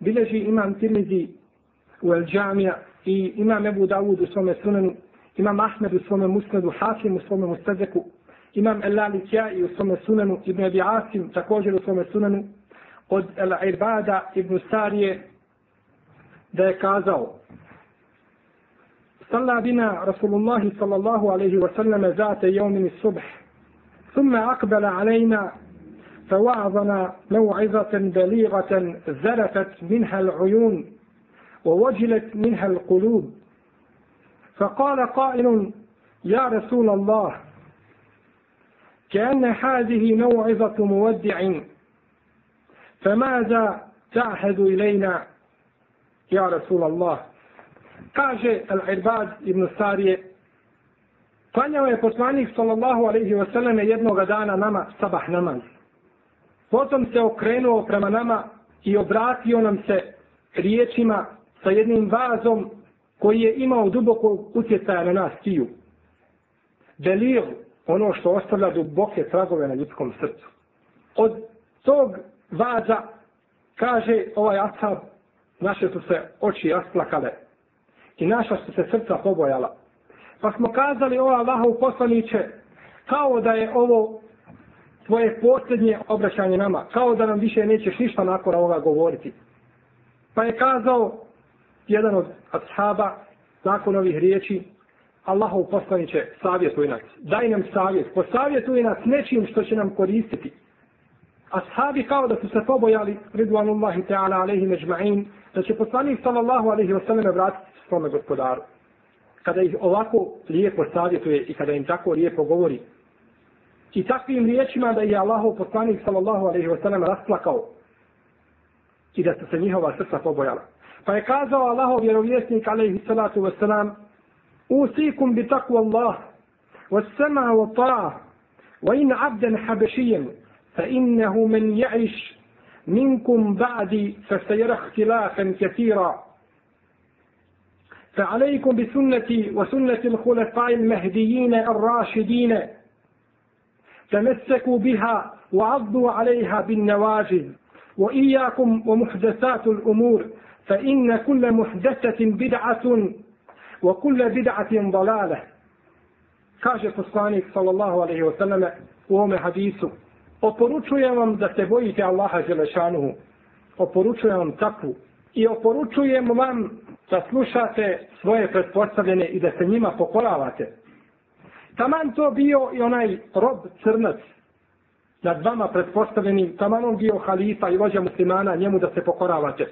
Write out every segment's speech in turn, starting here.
بلجي إمام ترمذي والجامع i imam Ebu Dawud u svome sunanu, imam Ahmed u svome musnadu, Hakim u svome mustazeku, imam Elali Kjai u svome sunanu, Ibn Abi Asim također u svome sunanu, od El Irbada Ibn Sarije, da je kazao, صلى بنا رسول الله صلى الله عليه وسلم ذات يوم الصبح ثم أقبل علينا فوعظنا موعظة بليغة زلفت منها العيون ووجلت منها القلوب فقال قائل يا رسول الله كأن هذه موعظة مودع فماذا تعهد إلينا يا رسول الله kaže Al-Irbad ibn Sarije, klanjao je poslanik sallallahu alaihi wa sallam jednog dana nama sabah namaz. Potom se okrenuo prema nama i obratio nam se riječima sa jednim vazom koji je imao duboko utjecaja na nas tiju. Delir, ono što ostavlja duboke tragove na ljudskom srcu. Od tog vaza kaže ovaj ashab, naše su se oči rasplakale i naša su se srca pobojala. Pa smo kazali ova Allahov poslaniće, kao da je ovo tvoje posljednje obraćanje nama, kao da nam više nećeš ništa nakon ovoga govoriti. Pa je kazao jedan od ashaba, nakon ovih riječi, Allahov poslaniće, savjetuj nas, daj nam savjet, posavjetuj nas nečim što će nam koristiti. Ashabi kao da su se pobojali, ridvanullahi ta'ala alaihi međma'in, da će poslanik sallallahu alaihi wa sallam vratiti svome gospodaru. Kada ih ovako lijepo savjetuje i kada im tako lijepo govori I takvim riječima da je Allahov poslanik sallallahu alaihi wa sallam rasplakao i da su se njihova srca pobojala. Pa je kazao Allahov vjerovjesnik alaihi salatu wa sallam Usikum bi takvu Allah wa sama wa ta'a wa in abdan habešijem fa innehu men ja'iš minkum ba'di fa se jerah tilafan kathira فعليكم بسنتي وسنة الخلفاء المهديين الراشدين تمسكوا بها وعضوا عليها بالنواجذ وإياكم ومحدثات الأمور فإن كل محدثة بدعة وكل بدعة ضلالة kaže poslanik sallallahu alaihi wa sallam u ovome hadisu oporučujem vam da se bojite Allaha Želešanuhu oporučujem vam takvu i oporučujem vam da slušate svoje pretpostavljene i da se njima pokoravate. Taman to bio i onaj rob crnac nad vama pretpostavljenim, taman on bio halifa i vođa muslimana, njemu da se pokoravate.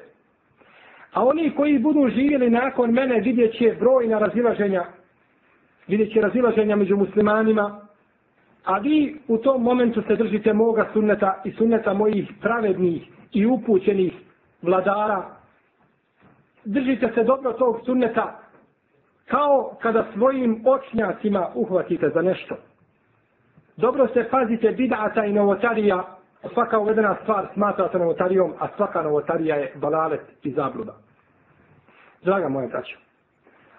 A oni koji budu živjeli nakon mene vidjet će brojna razilaženja, vidjet će razilaženja među muslimanima, a vi u tom momentu se držite moga sunneta i sunneta mojih pravednih i upućenih vladara držite se dobro tog sunneta kao kada svojim očnjacima uhvatite za nešto. Dobro se pazite bidata i novotarija, svaka uvedena stvar smatra se novotarijom, a svaka novotarija je balalet i zabluda. Draga moja braća,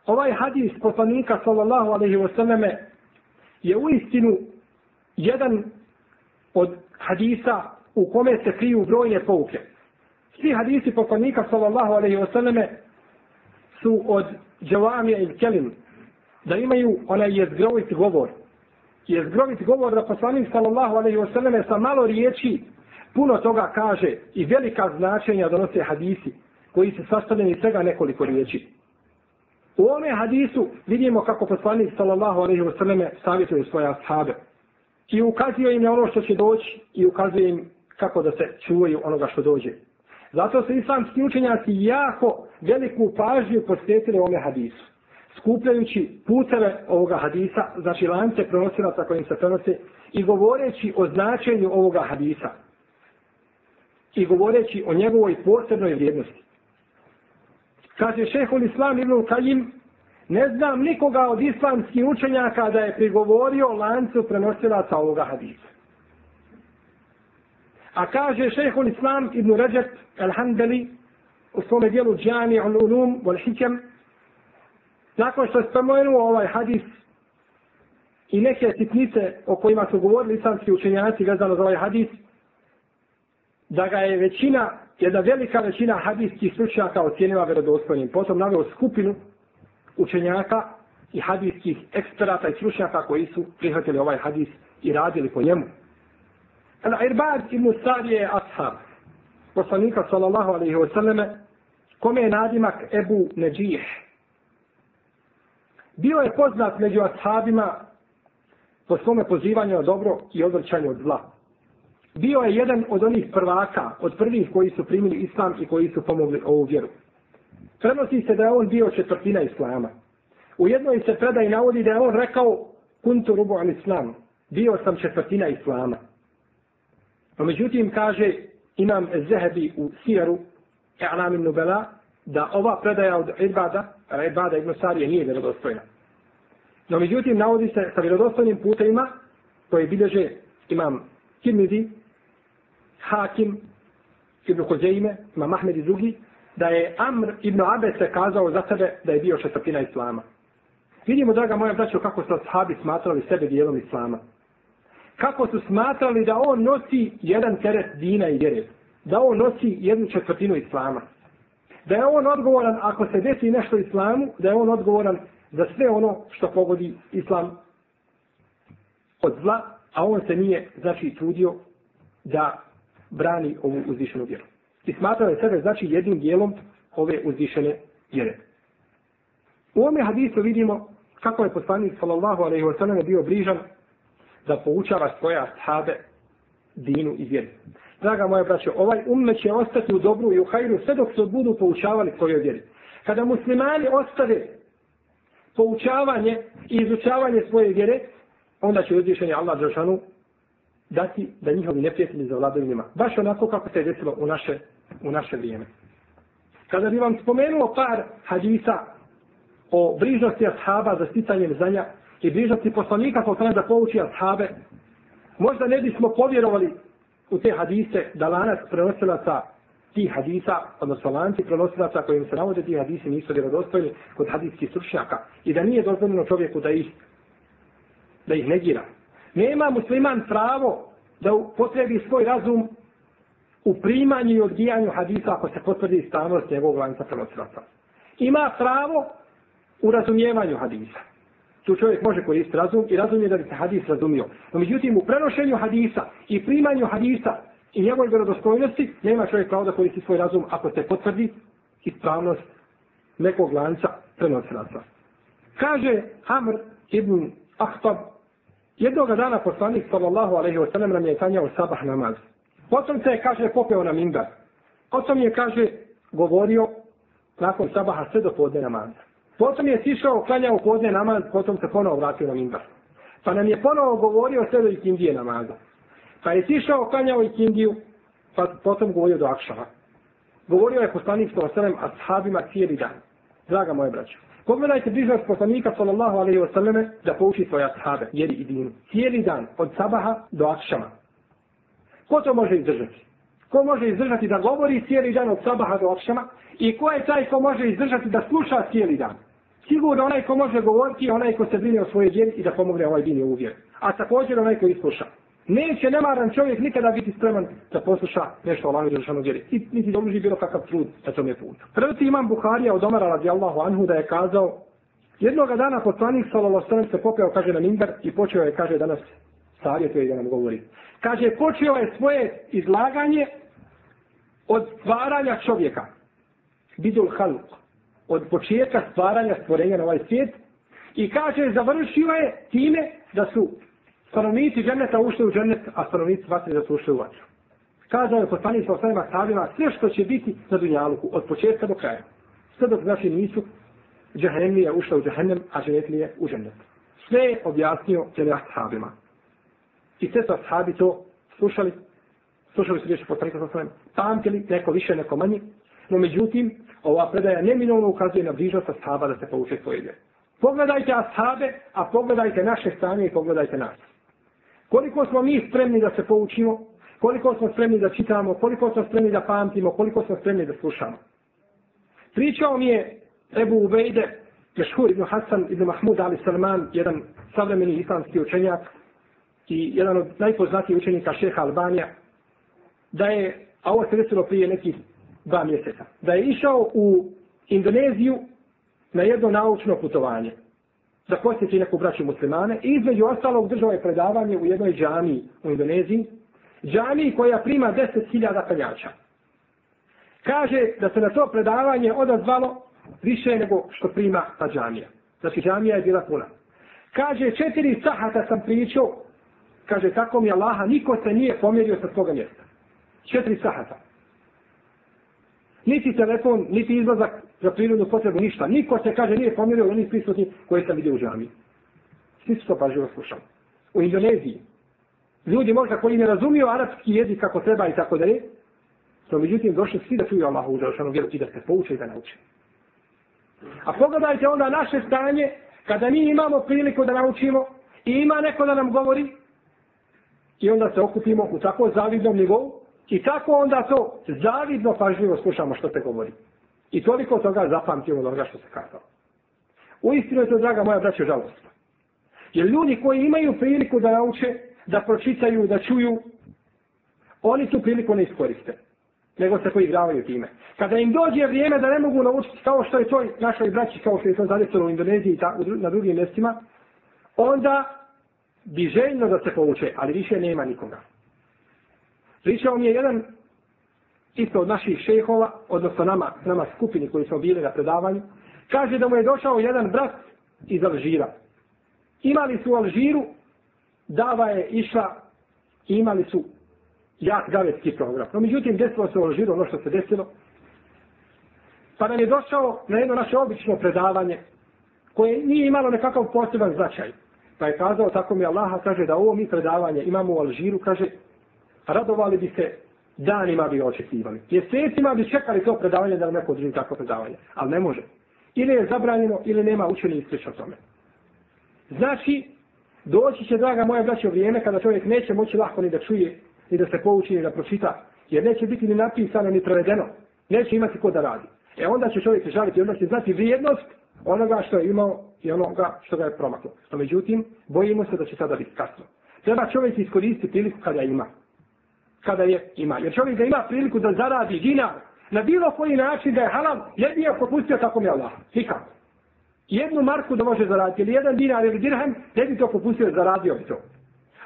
ovaj hadis poslanika sallallahu alaihi wasallame je u istinu jedan od hadisa u kome se kriju brojne pouke. Svi hadisi poslanika sallallahu alaihi wasallame su od džavamija il kelim, da imaju onaj jezgrovit govor. Jezgrovit govor da poslanik sallallahu alaihi wasallam sa malo riječi puno toga kaže i velika značenja donose hadisi koji se sastavljeni svega nekoliko riječi. U ome hadisu vidimo kako poslanik sallallahu alaihi wasallam savjetuje svoje ashabe. I ukazuje im na ono što će doći i ukazuje im kako da se čuvaju onoga što dođe. Zato su islamski učenjaci jako veliku pažnju posvetili ovome hadisu. Skupljajući puteve ovoga hadisa, znači lance prenosilaca kojim se prenose, i govoreći o značenju ovoga hadisa. I govoreći o njegovoj posebnoj vrijednosti. Kaže šehol Islam ibn Kajim, ne znam nikoga od islamskih učenjaka da je prigovorio lancu prenosilaca ovoga hadisa. A kaže šehol Islam ibn Ređep al-Handali u svome dijelu Džani al-Ulum wal-Hikam, nakon što je spomenuo ovaj hadis i neke sitnice o kojima su govorili islamski učenjaci vezano za ovaj hadis, da ga je većina jedna velika većina hadijskih stručnjaka ocijenila vjerodostojnim. Potom naveo skupinu učenjaka i hadijskih eksperata i stručnjaka koji su prihvatili ovaj hadis i radili po njemu. Al-Irbad ibn Sari je ashab, poslanika sallallahu alaihi wasallame, kome je nadimak Ebu Neđih. Bio je poznat među ashabima po svome pozivanju na dobro i odvrćanju od zla bio je jedan od onih prvaka, od prvih koji su primili islam i koji su pomogli ovu vjeru. Prenosi se da je on bio četvrtina islama. U jednoj se predaj navodi da je on rekao kuntu rubu al islam. Bio sam četvrtina islama. No međutim kaže imam Zehebi u Sijaru I'lamin Nubela da ova predaja od Ibada, Ibada ibn Sarije nije vjerodostojna. No međutim navodi se sa vjerodostojnim putevima koje bilježe imam Kirmizi, Hakim ibn Huzeyme, imam Ahmed i drugi, da je Amr ibn Abese kazao za sebe da je bio šestopina Islama. Vidimo, draga moja braćo, kako su ashabi smatrali sebe dijelom Islama. Kako su smatrali da on nosi jedan teret dina i vjere. Da on nosi jednu četvrtinu Islama. Da je on odgovoran, ako se desi nešto Islamu, da je on odgovoran za sve ono što pogodi Islam od zla, a on se nije, znači, trudio da brani ovu uzvišenu vjeru. I smatrao je sebe znači jednim dijelom ove uzvišene vjere. U ovome hadisu vidimo kako je poslanik sallallahu alaihi wa sallam bio bližan da poučava svoje ashabe dinu i vjeru. Draga moja braćo, ovaj umme će ostati u dobru i u hajru sve dok se budu poučavali svoje vjeri. Kada muslimani ostave poučavanje i izučavanje svoje vjere, onda će uzvišenje Allah Đelšanu dati da njihovi neprijatelji zavladaju njima. Baš onako kako se je desilo u naše, u naše vrijeme. Kada bi vam spomenuo par hadisa o brižnosti ashaba za sticanjem znanja i brižnosti poslanika po tome da pouči ashabe, možda ne bismo povjerovali u te hadise da lanac prenosilaca ti hadisa, odnosno lanci prenosilaca kojim se navode ti hadisi nisu vjerodostojni kod hadijskih stručnjaka i da nije dozvoljeno čovjeku da ih da ih negira. Nema musliman pravo da potrebi svoj razum u primanju i odgijanju hadisa ako se potvrdi stavnost njegovog lanca prenosilaca. Ima pravo u razumijevanju hadisa. Tu čovjek može koristiti razum i razum je da bi se hadis razumio. No međutim, u prenošenju hadisa i primanju hadisa i njegovoj vjerodostojnosti nema čovjek pravo da koristi svoj razum ako se potvrdi ispravnost nekog lanca prenosilaca. Kaže Amr ibn Ahtab Jednoga dana poslanik sallallahu alaihi wa nam je klanjao sabah namaz. Potom se je, kaže, popeo na minbar. Potom je, kaže, govorio nakon sabaha sve do podne namaza. Potom je sišao, klanjao podne namaz, potom se ponovo vratio na minbar. Pa nam je ponovo govorio sve do ikindije namaza. Pa je sišao, klanjao ikindiju, pa potom govorio do akšava. Govorio je poslanik sa alejhi ashabima cijeli dan. Draga moje braćo, Pogledajte bližnost poslanika sallallahu alaihi wasallame da pouči svoje ashabe, jeri i dinu. Cijeli dan, od sabaha do akšama. Ko to može izdržati? Ko može izdržati da govori cijeli dan od sabaha do akšama? I ko je taj ko može izdržati da sluša cijeli dan? Sigurno onaj ko može govoriti, onaj ko se brine o svojoj djeci i da pomogne ovaj din u vjeru. A također onaj ko isluša. Neće nemaran čovjek nikada biti spreman da posluša nešto o Allahu Đelešanu vjeri. I niti da uloži bilo kakav trud na tome putu. Prvi imam Buharija od Omara radijallahu anhu da je kazao Jednoga dana poslanik sallallahu alejhi se popeo kaže na minber i počeo je kaže danas savjetuje da nam govori. Kaže počeo je svoje izlaganje od stvaranja čovjeka. Bidul halq. Od početka stvaranja stvorenja na ovaj svijet i kaže završio je time da su stanovnici dženeta ušli u dženet, a stanovnici vatre da su ušli u vatru. Kazao je poslanik sa osnovima stavima sve što će biti na dunjaluku, od početka do kraja. Sve dok znači nisu džahennemlija ušla u džahennem, a dženetlije u dženet. Sve je objasnio tele ashabima. I sve su ashabi to slušali, slušali su riječi poslanika sa osnovima, pamtili, neko više, neko manje, no međutim, ova predaja neminovno ukazuje na bližnost ashaba da se pouče svoje vjere. Pogledajte ashabe, a pogledajte naše stanje i pogledajte nas. Koliko smo mi spremni da se poučimo, koliko smo spremni da čitamo, koliko smo spremni da pamtimo, koliko smo spremni da slušamo. Pričao mi je Ebu Ubejde, Mešhur ibn Hasan ibn Mahmud Ali Salman, jedan savremeni islamski učenjak i jedan od najpoznatijih učenika šeha Albanija, da je, a ovo se desilo prije nekih dva mjeseca, da je išao u Indoneziju na jedno naučno putovanje da posjeti neku braću muslimane i između ostalog držao je predavanje u jednoj džamiji u Indoneziji, džamiji koja prima 10.000 penjača. Kaže da se na to predavanje odazvalo više nego što prima ta džamija. Znači džamija je bila puna. Kaže četiri sahata sam pričao, kaže tako mi Allaha, niko se nije pomjerio sa svoga mjesta. Četiri sahata. Niti telefon, niti izlazak za prirodnu potrebu, ništa. Niko se, kaže, nije pomjerio u onih prisutni koje sam vidio u džami. Svi su to pažljivo slušali. U Indoneziji. Ljudi možda koji ne razumiju arapski jezik kako treba i tako dalje, no međutim došli svi da čuju Allahu uzrašanu vjeru i da se pouče i da nauče. A pogledajte onda naše stanje, kada mi imamo priliku da naučimo i ima neko da nam govori, i onda se okupimo u tako zavidnom nivou, i tako onda to zavidno pažljivo slušamo što se govori. I toliko toga zapamtimo od onoga što se kazao. U istinu je to, draga moja braća, žalostno. Jer ljudi koji imaju priliku da nauče, da pročitaju, da čuju, oni tu priliku ne iskoriste. Nego se poigravaju time. Kada im dođe vrijeme da ne mogu naučiti kao što je to našoj braći, kao što je to zadesilo u Indoneziji i na drugim mjestima, onda bi željno da se pouče, ali više nema nikoga. Pričao mi je jedan isto od naših šehova, odnosno nama, nama skupini koji smo bili na predavanju, kaže da mu je došao jedan brat iz Alžira. Imali su u Alžiru, dava je išla, imali su jak gavetski program. No, međutim, desilo se u Alžiru ono što se desilo. Pa nam je došao na jedno naše obično predavanje, koje nije imalo nekakav poseban značaj. Pa je kazao, tako mi Allaha kaže da ovo mi predavanje imamo u Alžiru, kaže, radovali bi se danima bi očekivali. Mjesecima bi čekali to predavanje da neko drži takvo predavanje. Ali ne može. Ili je zabranjeno, ili nema učeni iskrič o tome. Znači, doći će, draga moja braća, vrijeme kada čovjek neće moći lako ni da čuje, ni da se pouči, ni da pročita. Jer neće biti ni napisano, ni prevedeno. Neće imati ko da radi. E onda će čovjek se žaliti, onda će znati vrijednost onoga što je imao i onoga što ga je promaklo. No, međutim, bojimo se da će sada biti kasno. Treba čovjek iskoristiti priliku kada ima kada je ima. Jer čovjek da ima priliku da zaradi dinar na bilo koji način da je halal, jedni je propustio tako mi Allah. Nikako. Jednu marku da može zaraditi, ili jedan dinar ili dirhem, ne bi to propustio, zaradio bi to.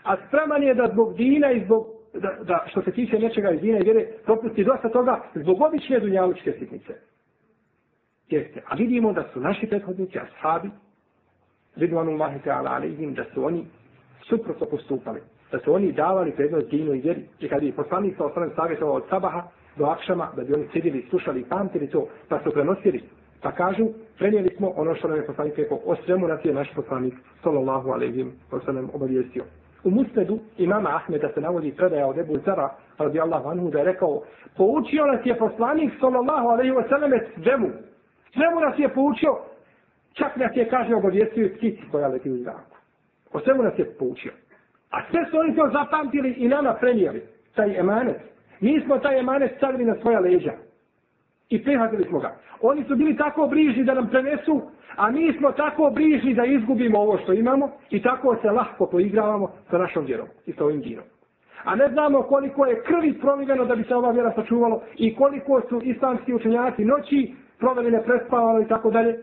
A spreman je da zbog dina i zbog, da, da što se tiče nečega iz dina i vjere, propusti dosta toga zbog obične dunjalučke sitnice. Jeste. A vidimo da su naši prethodnici, ashabi, vidvanu ta'ala ala alihim, da su oni suprotno postupali da su oni davali prednost dinu i vjeri. I kad je poslanik sa osnovim savjetovao od sabaha do akšama, da bi oni sjedili, slušali i pamtili to, pa su prenosili. Pa kažu, prenijeli smo ono što nam je poslanik rekao, o svemu nas je naš poslanik, sallallahu alaihi ve sellem obavijestio. U musnedu imama Ahmeda se navodi predaja od Ebu Zara, radijallahu anhu, da je rekao, poučio nas je poslanik, sallallahu alaihi wa sallam, svemu. Svemu nas je poučio, čak nas je, kaže, obavijestio ptici koja leti u zraku. O svemu nas je poučio. A sve su oni to zapamtili i nama prenijeli, taj emanet. Mi smo taj emanet stavili na svoja leđa. I prihvatili smo ga. Oni su bili tako bližni da nam prenesu, a mi smo tako bližni da izgubimo ovo što imamo i tako se lahko poigravamo sa našom vjerom i sa ovim dinom. A ne znamo koliko je krvi proliveno da bi se ova vjera sačuvalo i koliko su islamski učenjaci noći proveli neprespavano i tako dalje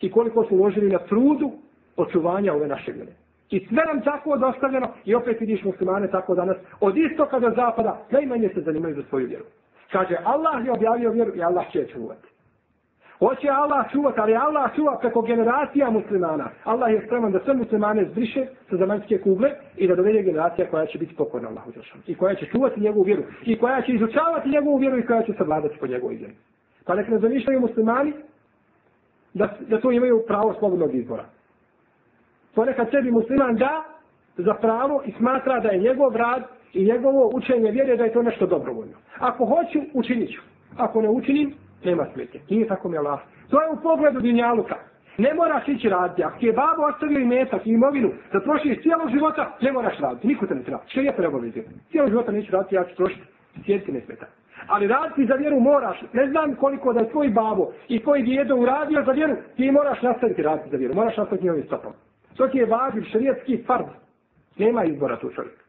i koliko su uložili na trudu očuvanja ove naše vjere. I sve nam tako dostavljeno i opet vidiš muslimane tako danas od istoka do zapada najmanje se zanimaju za svoju vjeru. Kaže Allah je objavio vjeru i Allah će je čuvati. Hoće Allah čuvati, ali Allah čuva preko generacija muslimana. Allah je spreman da sve muslimane zbriše sa zemaljske kugle i da dovede generacija koja će biti pokorna Allahu Đelšanu. I koja će čuvati njegovu vjeru. I koja će izučavati njegovu vjeru i koja će se vladati po njegovoj vjeru. Pa nek ne zamišljaju muslimani da, da to imaju pravo slobodnog izbora. Pa ponekad sebi musliman da za pravo i smatra da je njegov rad i njegovo učenje vjere da je to nešto dobrovoljno. Ako hoću, učinit ću. Ako ne učinim, nema smetje. Nije tako mi Allah. To je u pogledu dinjaluka. Ne moraš ići raditi. Ako ti je babo ostavio i metak i imovinu da trošiš cijelo života, ne moraš raditi. Niko te ne treba. Što je treba? Cijelo života neću raditi, ja ću trošiti. Sjediti ne smeta. Ali raditi za vjeru moraš. Ne znam koliko da je tvoj babo i tvoj djedo uradio za vjeru, ti moraš nastaviti raditi za vjeru. Moraš nastaviti njihovim stopom. Svaki je vađiv šarijetski fard. Nema izbora tu čovjek.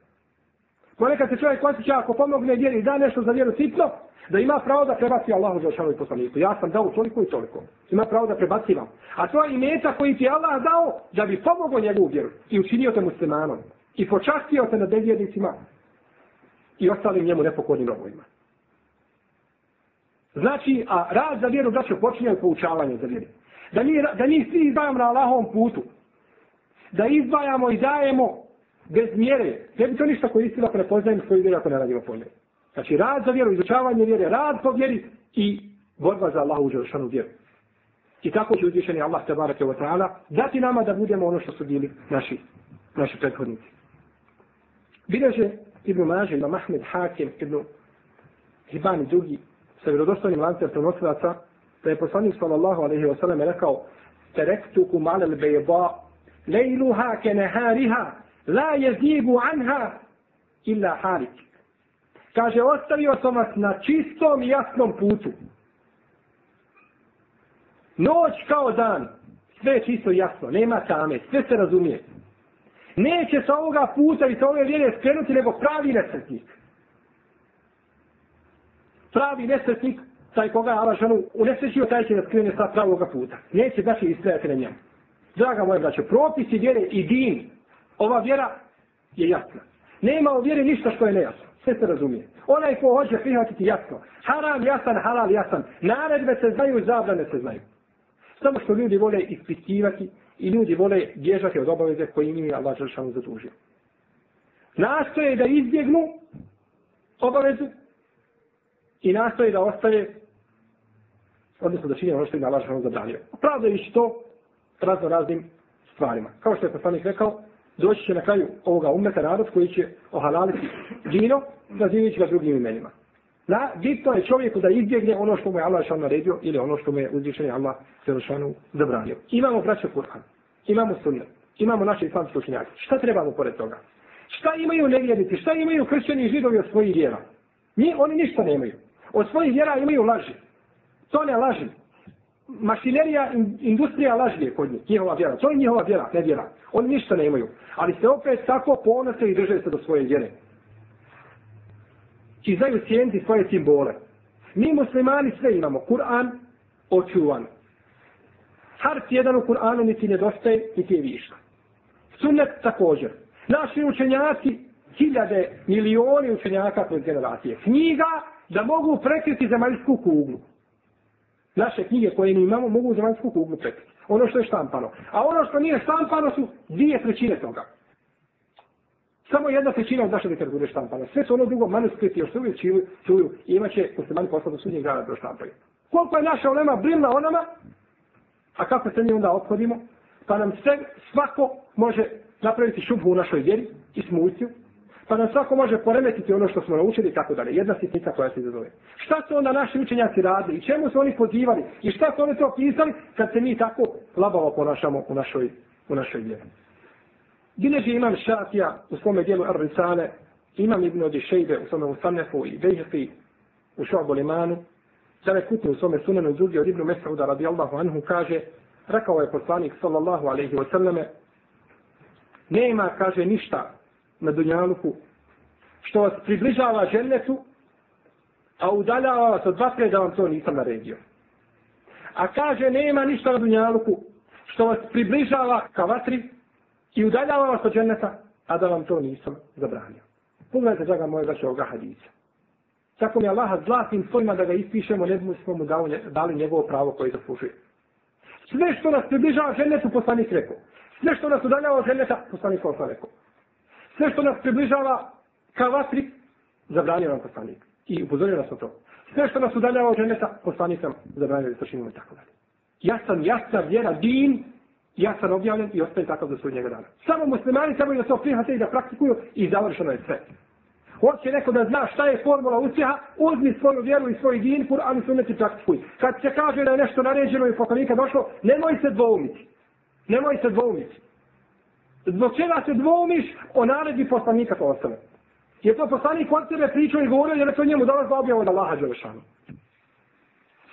Ponekad se čovjek osjeća ako pomogne vjeri i da nešto za vjeru sitno, da ima pravo da prebaci Allahu za šanovi poslaniku. Ja sam dao toliko i toliko. Ima pravo da prebaci vam. A to je imeta koji ti Allah dao da bi pomogao njegovu vjeru i učinio te muslimanom. I počastio te na devjednicima i ostalim njemu nepokornim robovima. Znači, a rad za vjeru da će počinjaju poučavanje za vjeru. Da mi, da mi svi izdajamo na Allahovom putu. Da izdvajamo i dajemo bez mjere. Ne bi to ništa koristilo ako ne poznajem svoju vjeru ako ne radimo po njoj. Znači rad za vjeru, izučavanje vjere, rad po vjeri i borba za Allahu uđelšanu vjeru. I tako će uzvišeni Allah tabarake wa ta'ala dati nama da budemo ono što su bili naši, naši prethodnici. Bileže Ibn Maže, Ibn Mahmed Hakim, Ibn Hibani drugi, sa vjerodostojnim lancem prenosilaca, da je poslanik sallallahu alaihi wa sallam rekao Terektukum ala al-bejba lejluha ke nehariha, la jezibu anha illa harik. Kaže, ostavio sam vas na čistom i jasnom putu. Noć kao dan, sve je čisto i jasno, nema tame, sve se razumije. Neće sa ovoga puta i sa ove vjere skrenuti nego pravi nesretnik. Pravi nesretnik, taj koga je Arašanu unesrećio, taj će da skrene sa pravoga puta. Neće da istrajati na njemu. Draga moja braćo, propisi vjere i din, ova vjera je jasna. Nema u vjeri ništa što je nejasno. Sve se razumije. Onaj ko hoće prihvatiti jasno. Haram jasan, halal jasan. Naredbe se znaju, zabrane se znaju. Samo što ljudi vole ispitivati i ljudi vole bježati od obaveze koje im je Allah Žešanu zadužio. Nastoje da izbjegnu obavezu i nastoje da ostaje odnosno da činje ono što im Allah Žešanu zabranio. Pravda je to razno raznim stvarima. Kao što je poslanik rekao, doći će na kraju ovoga umeta narod koji će ohalaliti džino, nazivajući ga drugim imenima. Na, bitno je čovjeku da izbjegne ono što mu je Allah šan naredio ili ono što mu je uzvišenje Allah šanu zabranio. Imamo braćo Kur'an, imamo sunnet, imamo naše islamske učenjake. Šta trebamo pored toga? Šta imaju nevjernici? Šta imaju kršćani židovi od svojih vjera? Ni, oni ništa nemaju. Od svojih vjera imaju laži. To ne laži mašinerija, industrija lažije kod njih, njihova vjera. To je njihova vjera, ne vjera. Oni ništa ne imaju. Ali se opet tako ponose i drže se do svoje vjere. I znaju cijeniti svoje simbole. Mi muslimani sve imamo. Kur'an očuvan. Harf jedan u Kur'anu niti nedostaje, niti je višla. Sunnet također. Naši učenjaci, hiljade, milioni učenjaka kroz generacije. Knjiga da mogu prekriti zemaljsku kuglu naše knjige koje mi imamo mogu za vanjsku kuglu prekriti. Ono što je štampano. A ono što nije štampano su dvije trećine toga. Samo jedna trećina od naše literature štampana. Sve su ono drugo manuskriti, još se uvijek čuju, čuju i imat će muslimani poslati do sudnjeg grada da štampaju. Koliko je naša olema brilna o nama, a kako se mi onda ophodimo, pa nam sve, svako može napraviti šubu u našoj vjeri i smuciju, pa nam svako može poremetiti ono što smo naučili i tako dalje. Jedna sitnica koja se izazove. Šta su onda naši učenjaci radili i čemu su oni pozivali i šta su oni to pisali kad se mi tako labavo ponašamo u našoj, u našoj vjeri. Bileži imam šatija u svome dijelu Ar-Risale, imam Ibn Odišejbe u svome Usanefu i Bejhti u Šobu Limanu Sada kutni u svome sunenu drugi od Ibnu Mesauda radijallahu anhu kaže, rekao je poslanik sallallahu alaihi wa sallame, nema, kaže, ništa na dunjaluku što vas približava žennetu, a udaljava vas od vatre da vam to nisam naredio. A kaže, nema ništa na dunjaluku što vas približava ka vatri i udaljava vas od dženneta, a da vam to nisam zabranio. Pogledajte, draga moja, da će ovoga hadisa. Tako mi Allah zlatim svojima da ga ispišemo, ne bi smo mu dali njegovo pravo koje zaslužuje. Sve što nas približava žennetu, poslanik rekao. Sve što nas udaljava od ženeta, poslanik sam rekao. Sve što nas približava ka vatri, zabranio nam poslanik. I upozorio nas na to. Sve što nas udaljava od ženeta, poslanik nam zabranio da to i tako dalje. Ja sam jasna vjera, din, ja sam objavljen i ostaje takav do svojeg dana. Samo muslimani trebaju da se prihvate i da praktikuju i završeno je sve. Hoće neko da zna šta je formula uspjeha, uzmi svoju vjeru i svoj din, Kur'an i sunnet i praktikuj. Kad se kaže da je nešto naređeno i poslanika došlo, nemoj se dvoumiti. Nemoj se dvoumiti. Zbog čega se dvoumiš o naredbi poslanika to ostane? Je to poslanik od sebe pričao i govorio jer je to njemu danas objavo od Allaha Đelešanu.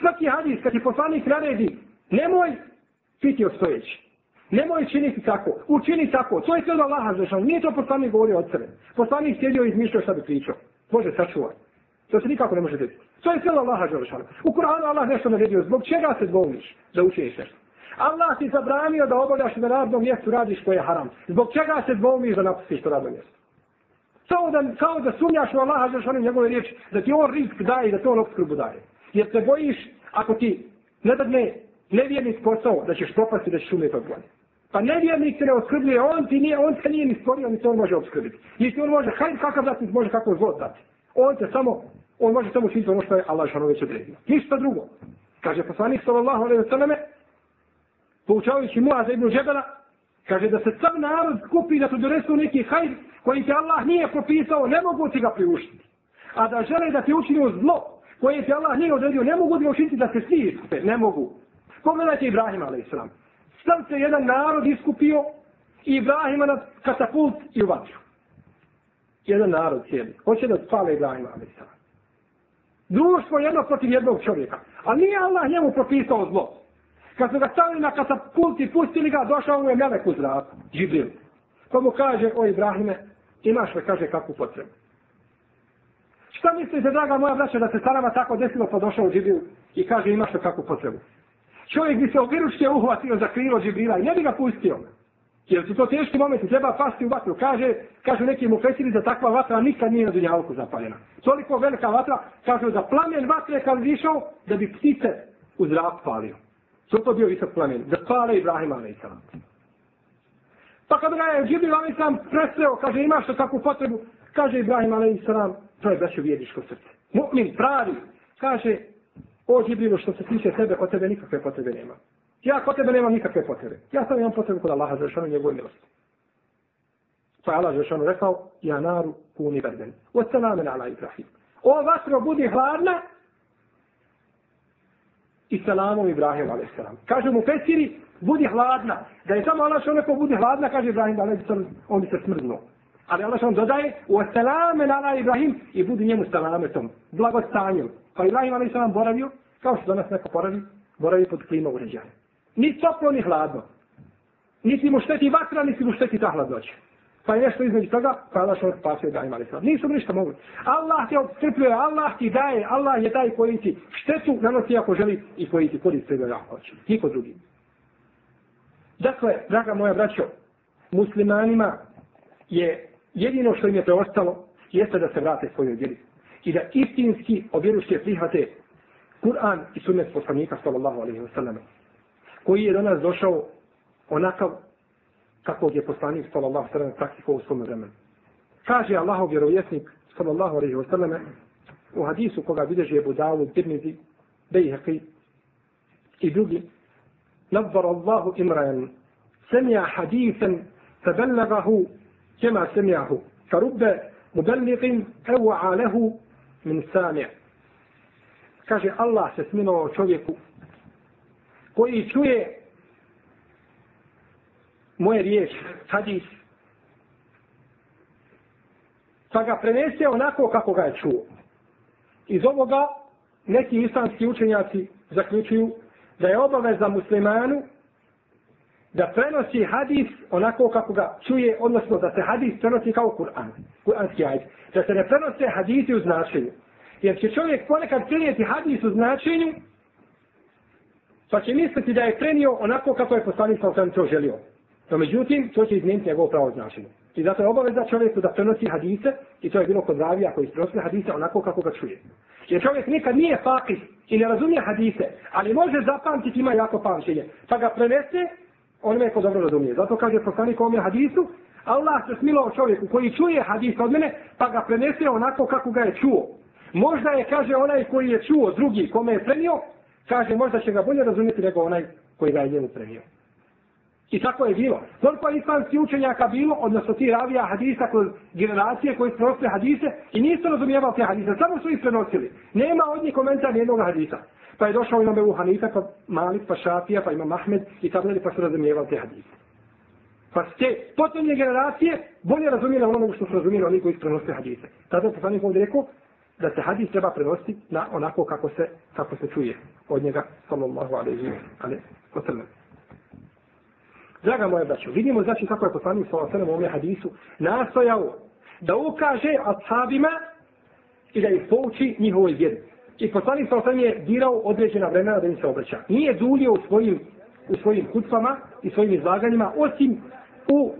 Svaki hadis kad ti poslanik naredi, nemoj piti ostojeći. Nemoj činiti tako. Učini tako. To je sve od Allaha Đelešanu. Nije to poslanik govorio od sebe. Poslanik sjedio i izmišljao šta bi pričao. Bože, sačuvaj. To se nikako ne može desiti. To je sve od Allaha Đelešanu. U Kur'anu Allah nešto naredio. Zbog čega se dvomiš da učiniš nešto? Allah ti zabranio da obavljaš na radnom mjestu radiš koje je haram. Zbog čega se dvomiš da napustiš to radno mjesto? Kao da, kao da sumnjaš u Allaha želiš onim njegove riječi, da ti on risk daje i da to on obskrbu daje. Jer se bojiš, ako ti ne dadne nevjernik posao, da ćeš propasti, da ćeš umjeti od godine. Pa nevjernik se ne obskrbljuje, on ti nije, on se nije ni stvorio, ni to on može obskrbiti. Niti on može, hajde kakav dati, može kako zlo dati. On te samo, on može samo učiniti ono što je Allah šano već odredio. Ništa drugo. Kaže poslanik sallallahu alaihi wa sallame, poučavajući Muaza ibn Džebela, kaže da se sam narod kupi da tu donesu neki hajr koji ti Allah nije propisao, ne mogu ti ga priuštiti. A da žele da ti učinio zlo koje ti Allah nije odredio, ne mogu ti ga učiniti da se svi iskupe, ne mogu. Pogledajte Ibrahima, ali islam. Sam se jedan narod iskupio i Ibrahima na katapult i uvatio. Jedan narod cijeli. Hoće da spale Ibrahima, ali islam. Društvo jedno protiv jednog čovjeka. A nije Allah njemu propisao zlo. Kad su ga stavili na katapult i pustili ga, došao mu je melek u zraku, Džibril. Pa mu kaže, o Ibrahime, imaš me, kaže, kakvu potrebu. Šta mislite, draga moja braća, da se starama tako desilo, pa došao Džibril i kaže, imaš me kakvu potrebu. Čovjek bi se obiručke uhvatio za krilo Džibrila i ne bi ga pustio. Jer su to teški momenti, treba pasti u vatru. Kaže, kažu neki mu fesili da takva vatra nikad nije na dunjavku zapaljena. Toliko velika vatra, kažu da plamen vatre kad višao, da bi ptice u zrak palio. Što to bio visok plamen. Da spale Ibrahim a.s. Pa kada ga je Džibril a.s. presreo, kaže imaš to takvu potrebu, kaže Ibrahim a.s. To je braćo vjediško srce. Mu'min, pravi. Kaže, o Džibrilu što se tiče tebe, od tebe nikakve potrebe nema. Ja kod tebe nemam nikakve potrebe. Ja sam imam potrebu kod Allaha za šanu njegove milosti. Pa Allah za rekao, ja naru kuni berden. O salamen ala Ibrahim. O vatro budi hladna, i salamom Ibrahim a.s. Kaže mu Fesiri, budi hladna. Da je samo Allah što neko budi hladna, kaže Ibrahim a.s. on bi se smrznuo. Ali Allah što dodaje, u salame na Ibrahim i budi njemu salametom, blagostanjem. Pa Ibrahim a.s. boravio, kao što danas neko poravi, boravi pod klima uređaja. Ni toplo, ni hladno. Niti mu šteti vatra, niti mu šteti ta hladnoća pa je nešto između toga, pa Allah što spasio Ibrahim a.s. Nisu ništa mogli. Allah te obstrpljuje, Allah ti daje, Allah je taj koji ti štetu nanosi ako želi i koji ti koristi sebe ja hoće. Niko drugi. Dakle, draga moja braćo, muslimanima je jedino što im je preostalo, jeste da se vrate svojoj vjeri. I da istinski objeruške prihvate Kur'an i sunnet poslanika sallallahu alaihi wa sallam koji je do nas došao onakav kakvog je poslanik sallallahu sallam praktikao u svom vremenu. Kaže Allahov vjerovjesnik sallallahu alaihi wa sallam u hadisu koga bideži je Budavu, Tirmizi, Bejheqi i drugi نظر الله امرا سمع حديثا فبلغه كما سمعه فرب مبلغ اوعى له من سامع kaže Allah se smilovao čovjeku koji čuje moje riječ, hadis, pa ga prenese onako kako ga je čuo. Iz ovoga neki islamski učenjaci zaključuju da je obaveza muslimanu da prenosi hadis onako kako ga čuje, odnosno da se hadis prenosi kao Kur'an, kur'anski ajd. Da se ne prenose hadisi u značenju. Jer će čovjek ponekad prenijeti hadis u značenju, pa će misliti da je prenio onako kako je poslanik sa to želio. No međutim, to će izmijeniti njegov pravo značenje. I zato je obaveza čovjeku da prenosi hadise, i to je bilo kod ravija koji prenosi hadise onako kako ga čuje. Jer čovjek nikad nije fakih i ne razumije hadise, ali može zapamtiti, ima jako pamćenje. Pa ga prenese, on me ko dobro razumije. Zato kaže poslanik ovom hadisu, Allah se smilo čovjeku koji čuje hadis od mene, pa ga prenese onako kako ga je čuo. Možda je, kaže, onaj koji je čuo drugi kome je prenio, kaže, možda će ga bolje razumjeti nego onaj koji ga je njemu prenio. I tako je bilo. Koliko je islamski učenjaka bilo, odnosno ti ravija hadisa kroz generacije koji prenosili hadise i nisu razumijevali te hadise, samo su ih prenosili. Nema od njih komentar nijednog hadisa. Pa je došao imam Ebu Hanifa, pa Malik, pa Šafija, pa imam Ahmed i tako dalje, pa su razumijevali te hadise. Pa te potomne generacije bolje razumijeli ono što su razumijeli oni koji prenosili hadise. Tada je poslanik ovdje rekao da se hadis treba prenositi na onako kako se, kako se čuje od njega, sallallahu alaihi wa sallam. Draga moja braćo, vidimo znači kako je poslanik sa osanem u ovom hadisu nastojao da ukaže ashabima i da ih pouči njihovoj vjeri. I poslanik sa osanem je dirao određena vremena da im se obraća. Nije dulio u svojim, u svojim kutvama i svojim izlaganjima, osim u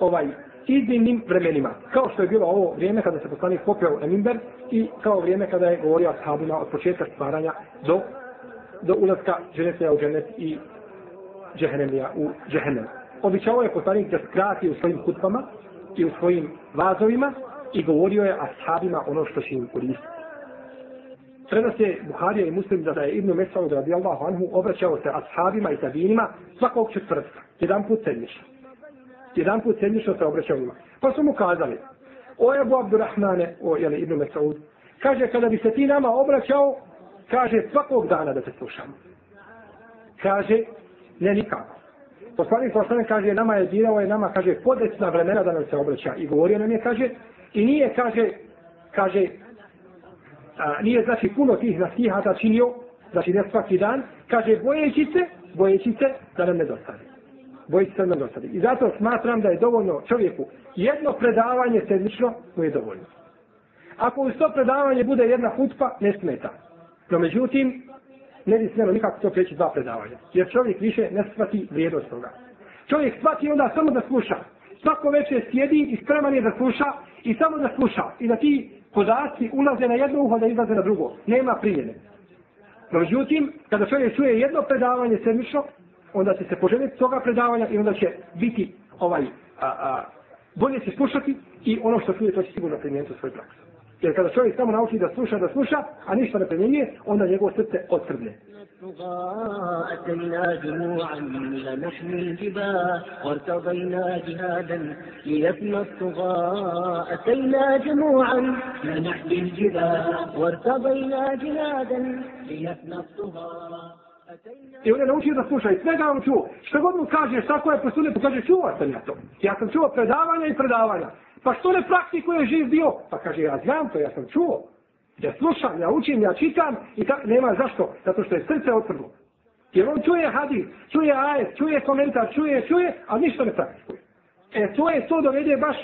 ovaj iznimnim vremenima. Kao što je bilo ovo vrijeme kada se poslanik popeo na Mimber i kao vrijeme kada je govorio ashabima od početka stvaranja do, do ulaska ženetlja u ženet i džehennemija u džehennem. Običao je poslanik da skrati u svojim hutbama i u svojim vazovima i govorio je ashabima ono što će im koristiti. Treba se Buharija i Muslim da je Ibnu Mesaud radijallahu anhu obraćao se ashabima i tabinima svakog četvrtka. Jedan put sedmiša. Jedan put sedmiša se obraćao njima. Pa su mu kazali, o Ebu Abdurrahmane, o jeli, Ibnu Mesaud, kaže, kada bi se ti nama obraćao, kaže, svakog dana da te slušamo. Kaže, Ne nikako. Poslanik sa kaže, nama je dirao je nama, kaže, podesna vremena da nam se obraća. I govorio nam je, kaže, i nije, kaže, kaže, a, nije, znači, puno tih nasihata činio, znači, ne svaki dan, kaže, bojeći se, bojeći se da nam ne dostane. Bojeći se da nam dostane. I zato smatram da je dovoljno čovjeku jedno predavanje sedmično, mu je dovoljno. Ako uz to predavanje bude jedna hutba, ne smeta. No, međutim, ne bi smjelo nikako to preći dva predavanja. Jer čovjek više ne shvati vrijednost toga. Čovjek shvati onda samo da sluša. Svako večer sjedi i spreman je da sluša i samo da sluša. I da ti podaci ulaze na jedno uho da izlaze na drugo. Nema primjene. No, međutim, kada čovjek čuje jedno predavanje sedmično, onda će se poželjeti toga predavanja i onda će biti ovaj, a, a, bolje se slušati i ono što čuje to će sigurno primijeniti u svoj praksu. Jer kada čovjek samo nauči da sluša, da sluša, a ništa ne primjenjuje, onda njegovo srce odtrne. أتينا جموعا لنحمي الجباه وارتضينا جهادا ليفنى الطغاة أتينا جموعا لنحمي الجباه وارتضينا جهادا ليفنى الطغاة I on je naučio da sluša i sve ga on čuo. Što god mu kažeš, tako je po sunetu, kaže, čuo sam ja to. Ja sam čuo predavanja i predavanja. Pa što ne praktikuje živ bio? Pa kaže, ja znam to, ja sam čuo. Ja slušam, ja učim, ja čitam i tako, nema zašto. Zato što je srce otvrlo. Jer on čuje hadis, čuje ajet, čuje komentar, čuje, čuje, a ništa ne praktikuje. E to je, to dovede baš,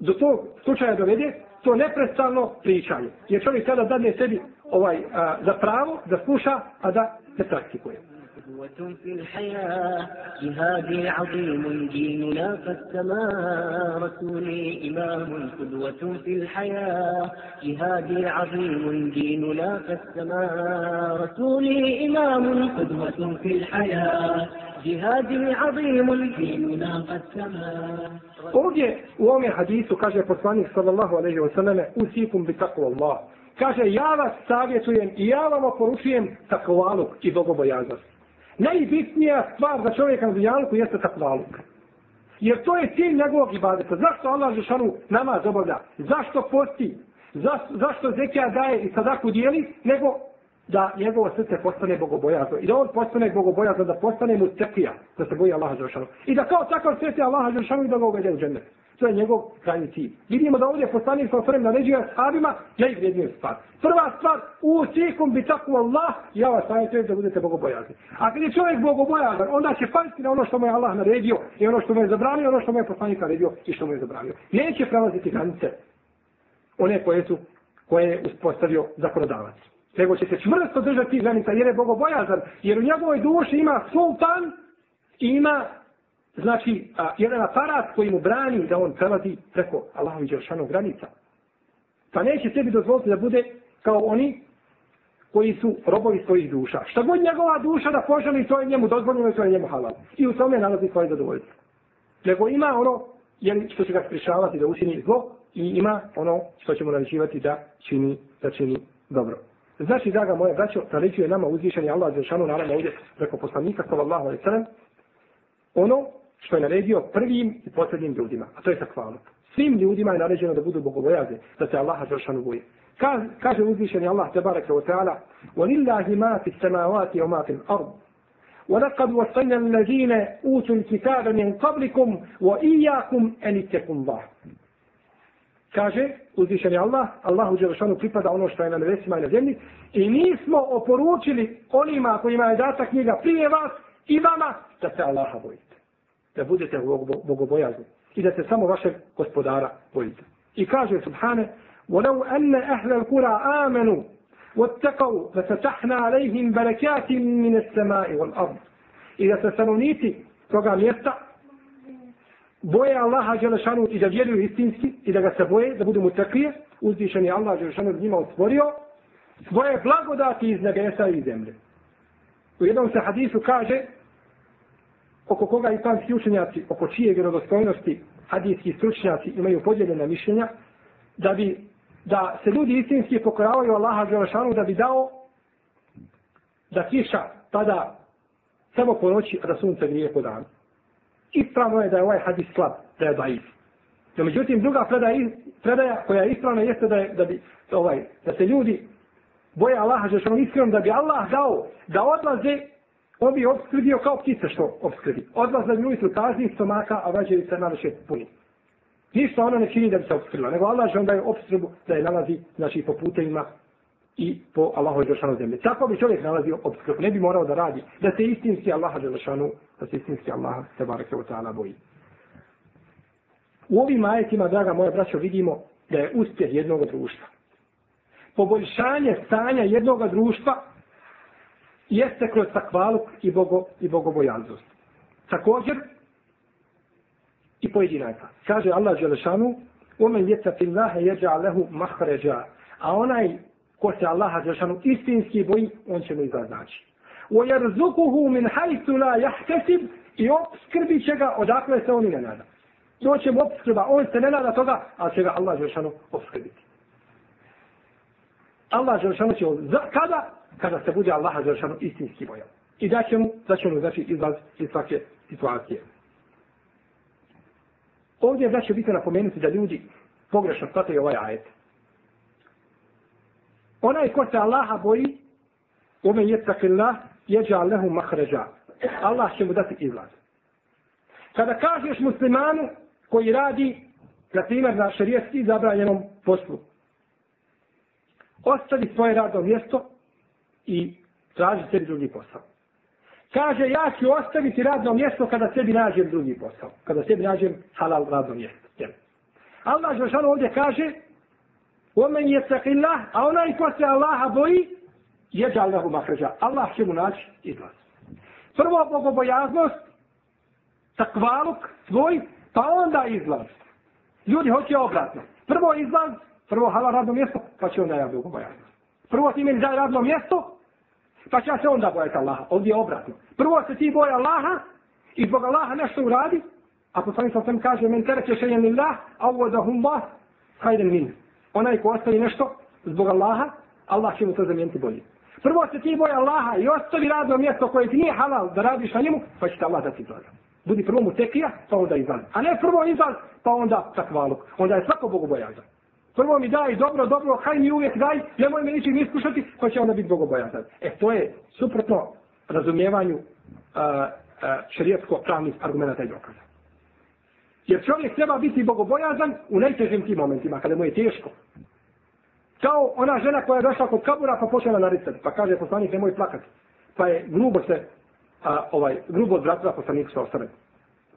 do tog slučaja dovede, to neprestano pričanje. Jer čovjek kada dadne sebi ovaj, a, za pravo, da sluša, a da ne praktikuje. قدوة في الحياة جهادي عظيم ديننا فالسماء رسولي إمام قدوة في الحياة جهادي عظيم ديننا فالسماء رسولي إمام قدوة في الحياة جهادي عظيم ديننا فالسماء Ovdje u ovome hadisu kaže poslanik sallallahu alaihi wa sallam usikum bi takvu Allah. Kaže ja vas savjetujem i ja vam oporučujem takvaluk i bogobojaznost. Najbitnija stvar za čovjeka na dunjalku jeste takvaluk. Jer to je cilj njegovog ibadeta. Zašto Allah Žešanu namaz obavlja? Zašto posti? Zašto, zašto zekija daje i sadaku dijeli? Nego da njegovo srce postane bogobojazno i da on postane bogobojazno, da postane mu tekija, da se boji Allaha Žešanu. I da kao takav sveti Allaha Žešanu i da ga uvede u džennet. To je njegov krajni cilj. Vidimo da ovdje poslanik sa osvrem naređuje sahabima, ja stvar. Prva stvar, u cijekom bi tako Allah, ja vas savjetujem da budete bogobojazni. A kad je čovjek bogobojazan, onda će paziti na ono što mu je Allah naredio i ono što mu je zabranio, ono što mu je poslanik naredio i što mu je zabranio. Neće prelaziti granice one koje su koje je uspostavio zakonodavac. Nego će se čvrsto držati granica jer je bogobojazan, jer u njegovoj duši ima sultan i ima znači a, jedan aparat koji mu brani da on prelazi preko Allahovi Đeršanog granica. Pa neće sebi dozvoliti da bude kao oni koji su robovi svojih duša. Šta god njegova duša da poželi, to je njemu dozvoljeno i to je njemu halal. I u tome nalazi svoje zadovoljstvo. Nego ima ono jer što će ga sprišavati da učini zlo i ima ono što će mu naređivati da čini, da čini dobro. Znači, draga moja braćo, naređuje nama uzvišenje Allah za šanu, naravno ovdje preko poslanika, sallallahu alaihi sallam, ono što je naredio prvim i posljednjim ljudima, a to je takvaluk. Svim ljudima je naređeno da budu bogobojazni, da se Allah za šanu boje. Kaže uzvišenje Allah, te barake wa ta'ala, وَلِلَّهِ مَا فِي السَّمَاوَاتِ وَمَا فِي الْأَرْضِ وَلَقَدْ وَصَيْنَا الَّذِينَ أُوتُوا الْكِتَابَ مِنْ قَبْلِكُمْ وَإِيَّاكُمْ أَنِ اتَّقُوا اللَّهَ kaže uzvišeni Allah, Allahu Đelešanu pripada ono što je na nebesima i na zemlji i mi smo oporučili onima kojima je data knjiga prije vas i vama da se Allaha bojite. Da budete bogobojazni i da se samo vašeg gospodara bojite. I kaže Subhane وَلَوْ أَنَّ أَهْلَ الْقُرَى آمَنُوا وَاتَّقَوْا فَسَتَحْنَا عَلَيْهِمْ بَرَكَاتٍ مِنَ السَّمَاءِ وَالْأَرْضِ I da se stanovnici toga mjesta boje Allaha Đelešanu i da vjeruju istinski i da ga se boje, da budu mu taklije, uzvišen je Allah Đelešanu njima otvorio svoje blagodati iz nebesa i zemlje. U jednom se hadisu kaže oko koga i panski učenjaci, oko čije vjerodostojnosti hadijski stručnjaci imaju podijeljena mišljenja, da bi da se ljudi istinski pokoravaju Allaha Đelešanu da bi dao da kiša tada samo po noći, a da sunce grije po danu ispravno je da je ovaj hadis slab, da je daif. No, međutim, druga predaja, predaja koja je ispravna jeste da, je, da, bi, ovaj, da se ljudi boje Allaha, že iskreno da bi Allah dao da odlaze, on bi obskrbio kao ptica što obskrbi. Odlaze ljudi su kazni stomaka, a vađaju se na naše puni. Ništa ono ne čini da bi se obskrbila, nego Allah že on daje obskrbu da je nalazi znači, po putevima i po Allahu Đelešanu zemlje. Tako bi čovjek nalazio obskrbu, ne bi morao da radi, da se istinski Allaha Đelešanu, da se istinski Allaha se barake od ta'ala boji. U ovim ajetima, draga moja braćo, vidimo da je uspjeh jednog društva. Poboljšanje stanja jednog društva jeste kroz takvaluk i, bogo, i bogobojaznost. Također, i pojedinaka. Kaže Allah Đelešanu, وَمَنْ يَتَّفِ اللَّهَ يَجَعَ لَهُ مَحْرَجَا A onaj ko se Allaha Đelšanu istinski boji, on će mu izaznaći. وَيَرْزُقُهُ مِنْ حَيْثُ لَا يَحْتَسِبْ I obskrbi će ga odakle se on i ne nada. Doće mu obskrba, on se ne nada toga, ali će ga Allah Đelšanu obskrbiti. Allah Đelšanu će za, kada? Kada se bude Allaha Đelšanu istinski bojao. I da će mu, da će mu znači izlaz iz svake situacije. Ovdje znači bitno napomenuti da ljudi pogrešno shvataju ovaj ajet onaj ko se Allaha boji, ome jetakillah, jeđa lehu mahređa. Allah će mu dati izlaz. Kada kažeš muslimanu koji radi, na primjer, na šarijetski zabranjenom poslu, ostavi svoje radno mjesto i traži sebi drugi posao. Kaže, ja ću ostaviti radno mjesto kada sebi nađem drugi posao. Kada sebi nađem halal radno mjesto. Jel? Allah Žešanu ovdje kaže, Omen je cakillah, a onaj ko se Allaha boji, je džalnahu mahređa. Allah će mu naći izlaz. Prvo bogobojaznost, takvaluk svoj, pa onda izlaz. Ljudi hoće obratno. Prvo izlaz, prvo halal radno mjesto, pa će onda ja bogobojaznost. Prvo ti meni daj radno mjesto, pa će se onda bojati Allaha ovdje je obratno prvo se ti boja Allaha i zbog Allaha nešto uradi a poslani sam kaže men tereke šejen lillah a ovo da humba hajden min. onaj ko ostavi nešto zbog Allaha, Allah će mu to zamijeniti bolje. Prvo se ti boja Allaha i ostavi radno mjesto koje ti nije halal da radiš na njemu, pa će te Allah dati izlaz. Budi prvo mu tekija, pa onda izlaz. A ne prvo izlaz, pa onda takvaluk. Onda je svako Bogu bojazan. Prvo mi daj dobro, dobro, haj mi uvijek daj, nemoj me ničim iskušati, pa će onda biti bogobojazan. E, to je suprotno razumijevanju uh, uh, šarijetsko-pravnih argumenta i dokaza. Jer čovjek treba biti bogobojazan u najtežim tim momentima, kada mu je teško. Kao ona žena koja je došla kod kabura pa počela naricati, pa kaže poslanik nemoj plakati. Pa je grubo se, a, ovaj, grubo odvratila poslanik sa ostane.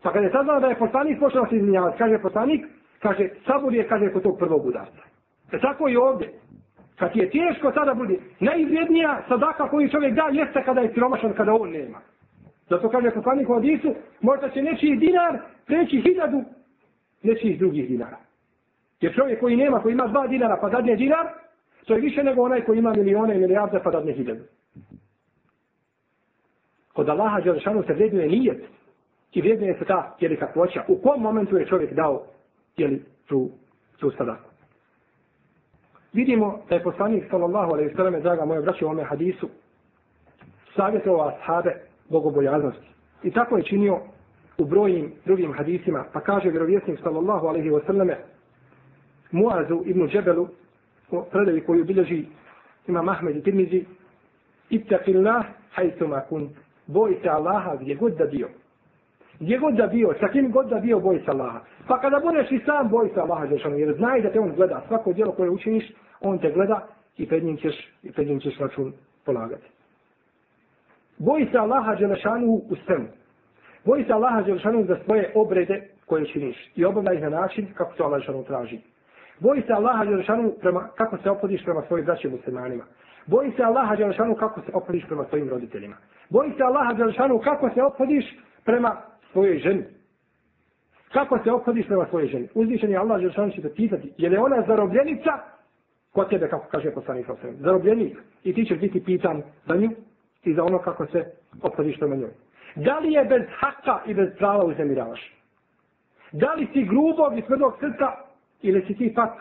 Pa kada je saznala da je poslanik počela se izminjavati, kaže poslanik, kaže, sabor je, kaže, kod tog prvog udarca. E tako i ovdje. Kad je teško, tada bude najvrijednija sadaka koju čovjek da, jeste kada je siromašan, kada on nema. Zato kaže poslanik u Adisu, možda će nečiji dinar preći hiljadu nečijih drugih dinara. Jer čovjek koji nema, koji ima dva dinara pa dadne dinar, to je više nego onaj koji ima milione i milijarde pa dadne hiljadu. Kod Allaha Đelešanu se vrednuje nijet i vrednuje se ta jeli kakvoća. U kom momentu je čovjek dao jeli, tu, tu sadaku. Vidimo da je poslanik sallallahu alaihi sallam, draga moja braća u ome hadisu, savjetovao ashabe bogobojaznosti. I tako je činio u brojnim drugim hadisima, pa kaže vjerovjesnik sallallahu alaihi wasallame Muazu ibn Džebelu, u predavi koju bilježi ima Mahmed i Tirmizi, Ittaqillah hajtuma kun, boj se Allaha gdje god da bio. Gdje god da bio, sa kim god da bio, boj se Allaha. Pa kada budeš i sam, boj se Allaha, jer znaj da te on gleda. Svako djelo koje učiniš, on te gleda i pred njim ćeš, i pred njim ćeš račun polagati. Boj se Allaha Đelešanu u svemu. Boj se Allaha Đelešanu za svoje obrede koje činiš i obavlja ih na način kako to Allah Đelešanu traži. Boj se Allaha Đelešanu prema, kako se opodiš prema svojim braćim muslimanima. Boji se Allaha Đelšanu kako se opodiš prema svojim roditeljima. Boji se Allaha Đelšanu kako se opodiš prema svojoj ženi. Kako se opodiš prema svojoj ženi? Uzvišen je Allah Žešan će te pitati, je li ona zarobljenica kod tebe, kako kaže poslanik sa Zarobljenik. I ti ćeš biti pitan za nju i za ono kako se opodiš prema njoj. Da li je bez haka i bez prava uzemiravaš? Da li si grubog i tvrdog srca ili si ti pak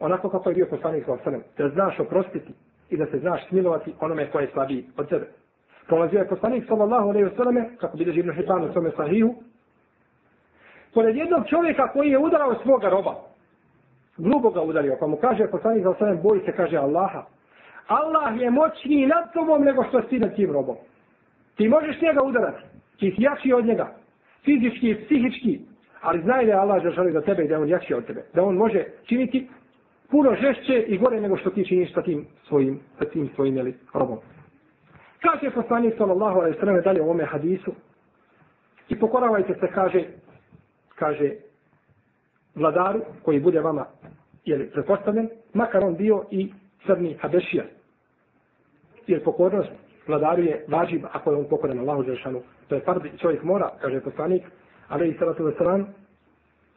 onako kako je bio poslanik sa osanem, da znaš oprostiti i da se znaš smilovati onome koje je slabiji od tebe. Prolazio je poslanik sallallahu alaihi ve sallam, kako bi Ibn Hibban u svome sahihu, pored jednog čovjeka koji je udarao svoga roba, grubo ga udario, pa mu kaže poslanik sallallahu alaihi wa boj se, kaže Allaha, Allah je moćniji nad tobom nego što si nad tim robom. Ti možeš njega udarati, ti si jači od njega, fizički i psihički, ali znaj da je Allah želi za tebe i da je on jači od tebe. Da on može činiti puno žešće i gore nego što ti činiš sa tim svojim, sa tim svojim jeli, robom. Kaže poslanik sallallahu alejhi ve sellem dalje u ovome hadisu i pokoravajte se, kaže, kaže vladaru koji bude vama jeli, prepostavljen, makar on bio i crni habešija. Jer pokornost vladaru je važib ako je on pokoran Allahu Đelšanu. To je farbi, čovjek mora, kaže poslanik, ali i salatu wasalam,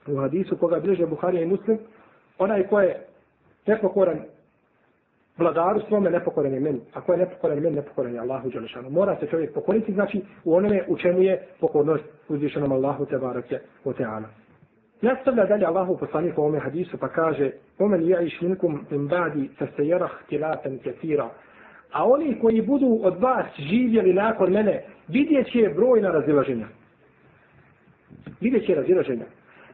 u hadisu koga bliže Buharija i Muslim, onaj ko je nepokoran vladaru svome, nepokoren je meni. Ako je nepokoren meni, nepokoren je Allahu Đelešanu. Mora se čovjek pokoriti, znači u onome u čemu je pokornost uzvišenom Allahu Tebarake o Teana. Nastavlja dalje Allahu poslanik u ovome hadisu pa kaže Omen ja iš minkum im badi sa se jerah tilaten kefira. A oni koji budu od vas živjeli nakon mene, vidjet će brojna razilaženja. Vidjet će razilaženja.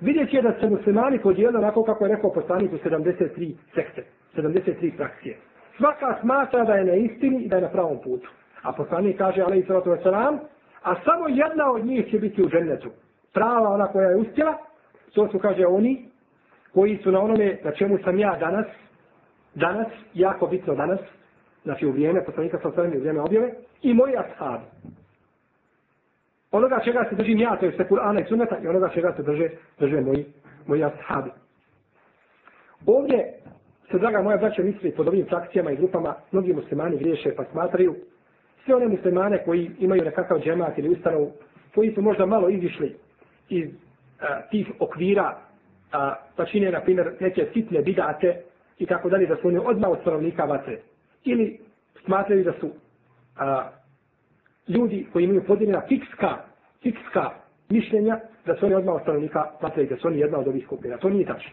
Vidjet će da se muslimani podijeli onako kako je rekao poslanik u 73 sekte, 73 frakcije. Svaka smatra da je na istini i da je na pravom putu. A poslanik kaže, ali i sallatu wasalam, a samo jedna od njih će biti u džennetu. Prava ona koja je uspjela, to su, kaže, oni koji su na onome na čemu sam ja danas, danas, jako bitno danas, znači u vrijeme poslanika sa osvrame, u vrijeme objave, i moji ashabi. Onoga čega se držim ja, to je Kur'ana i Sunneta, i onoga čega se drže, drže moji, moji ashabi. Ovdje se, draga moja braća, misli pod ovim frakcijama i grupama, mnogi muslimani griješe pa smatraju sve one muslimane koji imaju nekakav džemat ili ustanovu, koji su možda malo izišli iz a, tih okvira, a, pa čine, na primjer, neke sitne bidate i tako dalje, da su oni odmah od stanovnika vatre. Ili smatraju da su a, ljudi koji imaju podijeljena fikska, fikska mišljenja, da su oni odmah od stanovnika vatre i da su oni jedna od ovih skupina. To nije tačno.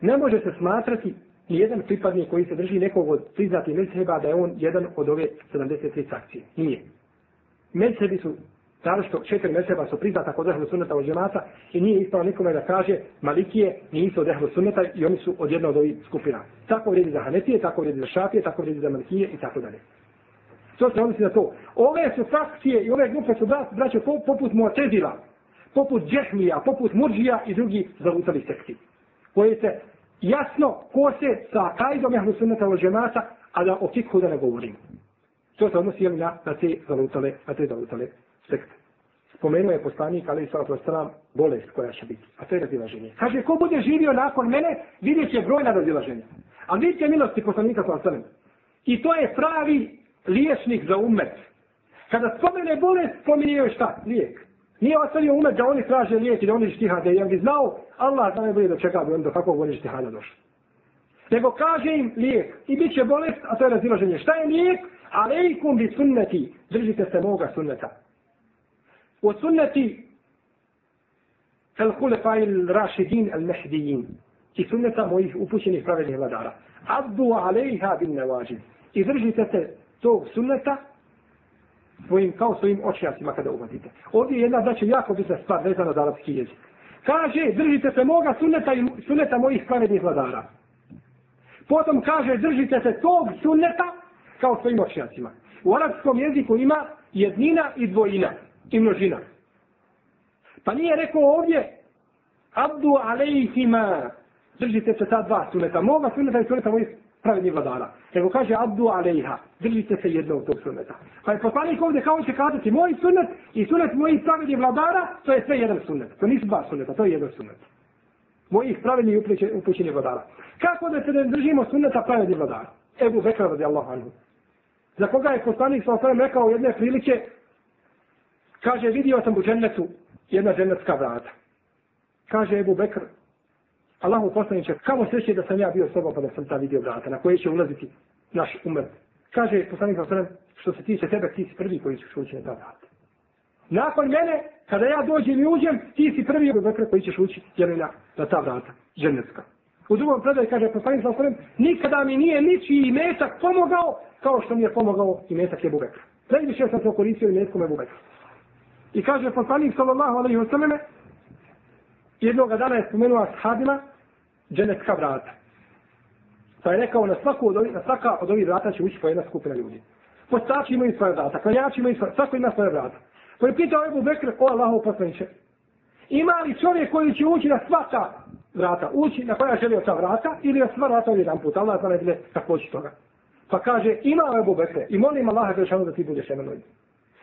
Ne može se smatrati nijedan pripadnik koji se drži nekog od priznatih mezheba da je on jedan od ove 73 frakcije. Nije. Mezhebi su Zato što četiri meseba su priznata kod ehlu sunneta od džemata i nije ispao nikome da kaže malikije nisu od ehlu sunneta i oni su od jednog od ovih skupina. Tako vrijedi za hanetije, tako vrijedi za šafije, tako vrijedi za malikije i tako dalje. To se odnosi na to. Ove su frakcije i ove grupe su braće poput Muatezila, poput Džehmija, poput Murđija i drugi zalutali sekti. Koje se jasno kose sa kajdom ehlu sunnata od džemata, a da o fikhu da ne govorim. To se odnosi na, na te zalutale, na te zalutale sekte. Spomenuo je poslanik, ali i sallatu wasalam, bolest koja će biti. A to je razilaženje. Kaže, ko bude živio nakon mene, vidjet će brojna razilaženja. A vidite milosti poslanika sallatu wasalam. I to je pravi liječnik za umet. Kada spomene bolest, spominje joj šta? Lijek. Nije ostavio umet da oni traže lijek i da oni štihade. Jer bi znao, Allah zna najbolje do čega bi do kakvog oni štihada došli. Nego kaže im lijek. I bit će bolest, a to je razilaženje. Šta je lijek? Alejkum bi sunneti. Držite se moga sunneta. O sunneti el hulefaj il rašidin el mehdijin. I sunneta mojih upućenih pravednih vladara. Abdu alejha bin nevađin. I držite se tog sunneta svojim, kao svojim očijacima kada uvatite. Ovdje je jedna znači jako bitna stvar vezana za arapski jezik. Kaže, držite se moga sunneta i sunneta mojih pravednih vladara. Potom kaže, držite se tog sunneta kao svojim očijacima. U arapskom jeziku ima jednina i dvojina i množina. Pa nije rekao ovdje Abdu alejhima držite se ta dva suneta. Moga suneta i suneta mojih pravednih vladara. Nego kaže Abdu alejha držite se jednog tog sunneta. Pa je poslanik ovdje kao će kazati moj sunnet i sunnet mojih pravednih vladara to je sve jedan sunnet. To nisu dva sunneta, to je jedan sunnet. Mojih pravednih upućenih vladara. Kako da se ne držimo sunneta pravednih vladara? Ebu Bekra radijallahu anhu. Za koga je poslanik sa osvrame rekao jedne prilike Kaže, vidio sam u džennetu jedna džennetska vrata. Kaže Ebu Bekr, Allahu poslaniče, kamo sreće da sam ja bio sobom pa da sam ta vidio vrata, na koje će ulaziti naš umr. Kaže poslanik sa što se tiče tebe, ti si prvi koji ćeš ući na ta vrata. Nakon mene, kada ja dođem i uđem, ti si prvi Ebu Bekr koji ćeš ući na, na ta vrata, džennetska. U drugom predaju kaže poslanik sa nikada mi nije ničiji imetak pomogao kao što mi je pomogao imetak metak Ebu Bekr. Najviše sam to koristio i metkom Ebu I kaže poslanik sallallahu alejhi ve selleme jednog dana je spomenuo ashabima dženecka vrata. Pa je rekao na svaku od ovih, na svaka od ovih vrata će ući po jedna skupina ljudi. Postači imaju svoje vrata, klanjači imaju svoje, svako ima svoje vrata. Pa je pitao Ebu Bekr, o Allahu poslaniče, ima li čovjek koji će ući na svaka vrata, ući na koja želi ta vrata ili na sva vrata od jedan put, Allah zna ne bile toga. Pa kaže, ima Ebu Bekr i molim Allaha da ti budeš jedan od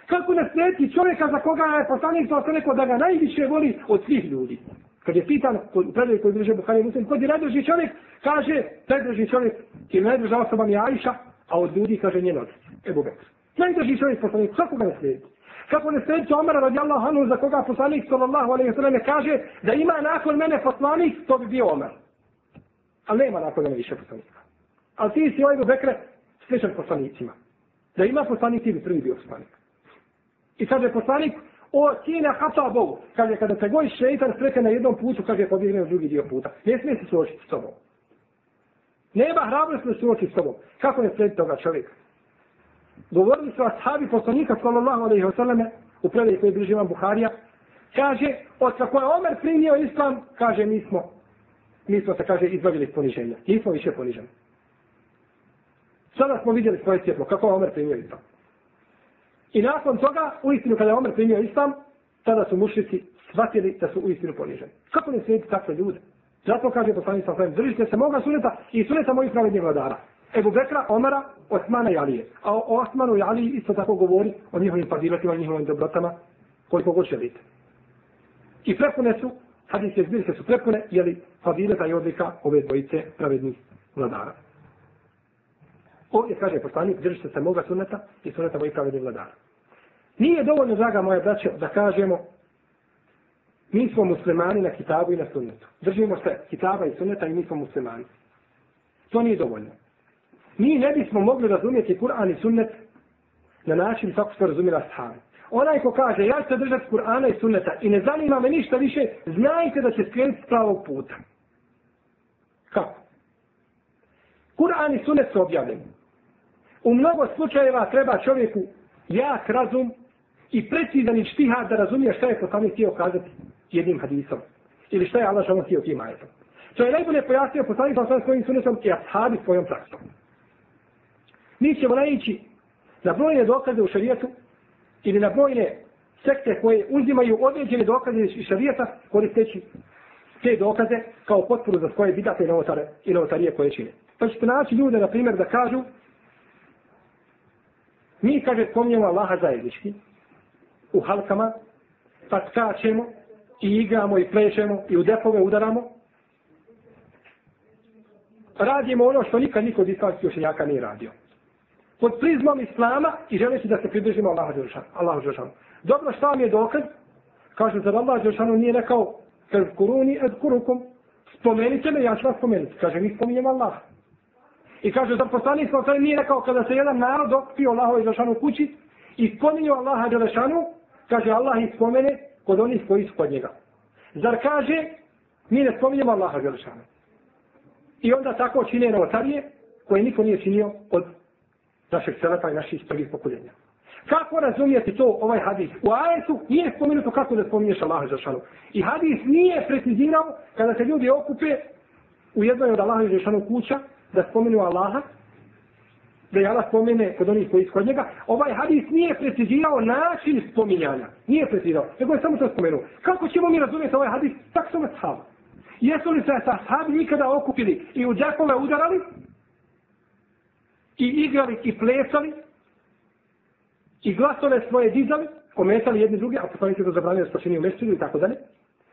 Kako ne sleti čovjeka za koga je poslanik to neko da ga najviše voli od svih ljudi. Kad je pitan u predaju koji bliže Buhari Muslim, kod je najdrži čovjek, kaže, najdrži čovjek i najdrža osoba mi je Ajša, a od ljudi kaže njen otac, Ebu Bekr. Najdrži čovjek poslanik, kako ga ne sledi? Kako ne sledi Omara radijallahu anhu za koga poslanik sallallahu alaihi sallam kaže da ima nakon mene poslanik, to bi bio Omar. Ali nema nakon mene više poslanika. Ali ti si ovaj Bekre sličan poslanicima. Da ima poslanik, ti bi prvi bio poslanik. I sad je poslanik, o sine hata Bogu. Kaže, kada se goji šeitan spreka na jednom putu, kaže, pobjegne na drugi dio puta. Ne smije se suočiti s tobom. Nema hrabrosti da se suočiti s tobom. Kako ne slijedi toga čovjeka? Govorili su ashabi poslanika, sallallahu alaihi wa sallame, u predaj koji bliži vam Buharija, kaže, od kako je Omer primio islam, kaže, mi smo, mi smo se, kaže, izbavili poniženja. Nismo više poniženi. Sada smo vidjeli svoje svjetlo, kako je Omer primio islam. I nakon toga, u istinu kada je Omer primio islam, tada su mušnici shvatili da su u istinu poniženi. Kako ne slijediti takve ljude? Zato kaže poslanik sa svojim, držite se moga suneta i suneta mojih pravednih vladara. Ebu Bekra, Omara, Osmana i Alije. A o Osmanu i Aliji isto tako govori o njihovim fadilatima, njihovim dobrotama, koliko god želite. I prepune su, hadijske zbirke su prepune, jeli fadileta i odlika ove dvojice pravednih vladara. Ovdje kaže poslanik, držite se moga suneta i suneta mojih pravednih vladara. Nije dovoljno, draga moja braća, da kažemo mi smo muslimani na kitabu i na sunnetu. Držimo se kitaba i sunneta i mi smo muslimani. To nije dovoljno. Mi ne bismo mogli razumjeti Kur'an i sunnet na način kako se razumjela sahabi. Onaj ko kaže, ja ću se držati Kur'ana i sunneta i ne zanima me ništa više, znajte da će skrenuti s pravog puta. Kako? Kur'an i sunnet su objavljeni. U mnogo slučajeva treba čovjeku jak razum i precizan i da razumije šta je poslanik htio kazati jednim hadisom. Ili šta je Allah šalom htio tim ajetom. To je najbolje pojasnio poslanik sa svojim sunetom i ashabi svojom praksom. Mi ćemo naići na brojne dokaze u šarijetu ili na brojne sekte koje uzimaju određene dokaze iz šarijeta koristeći te dokaze kao potporu za svoje bidate i, novotare, i novotarije koje čine. Pa ćete naći ljude, na primjer, da kažu mi, kaže, spominjamo Allaha zajednički u halkama, pa skačemo i igramo i plešemo i u depove udaramo. Radimo ono što nikad niko od islamskih učenjaka nije radio. Pod prizmom Islama i želeći da se približimo Allahu Đelšanu. Dobro, šta vam je dokaz? Kaže, zar Allah Đelšanu nije rekao kad kuruni ed kurukum, spomenite me, ja ću vas spomenuti. Kaže, mi spominjem Allah. I kaže, zar poslanik sa nije rekao kada se jedan narod okpio Allahove Đelšanu kući i spominju Allaha Đelšanu, kaže, Allah ih spomene kod onih koji su kod njega. Zar kaže, mi ne spominjemo Allaha Đelšanu. I onda tako čine novotarije koje niko nije činio od našeg selepa i naših prvih pokoljenja. Kako razumijete to ovaj hadis? U ajetu nije spomenuto kako da spominješ Allaha Žešanu. I hadis nije precizirao kada se ljudi okupe u jednoj od Allaha Žešanu kuća da spomenu Allaha, da je Allah spomene kod onih koji kod njega. Ovaj hadis nije precizirao način spominjanja. Nije precizirao. Nego je samo to spomenuo. Kako ćemo mi razumjeti ovaj hadis? Tak su me. Jesu li se sahabi nikada okupili i u džakove udarali? I igrali i plesali? i glasove svoje dizali, komentali jedni drugi, a poslanici to zabranili da se u mjesečidu i tako dalje,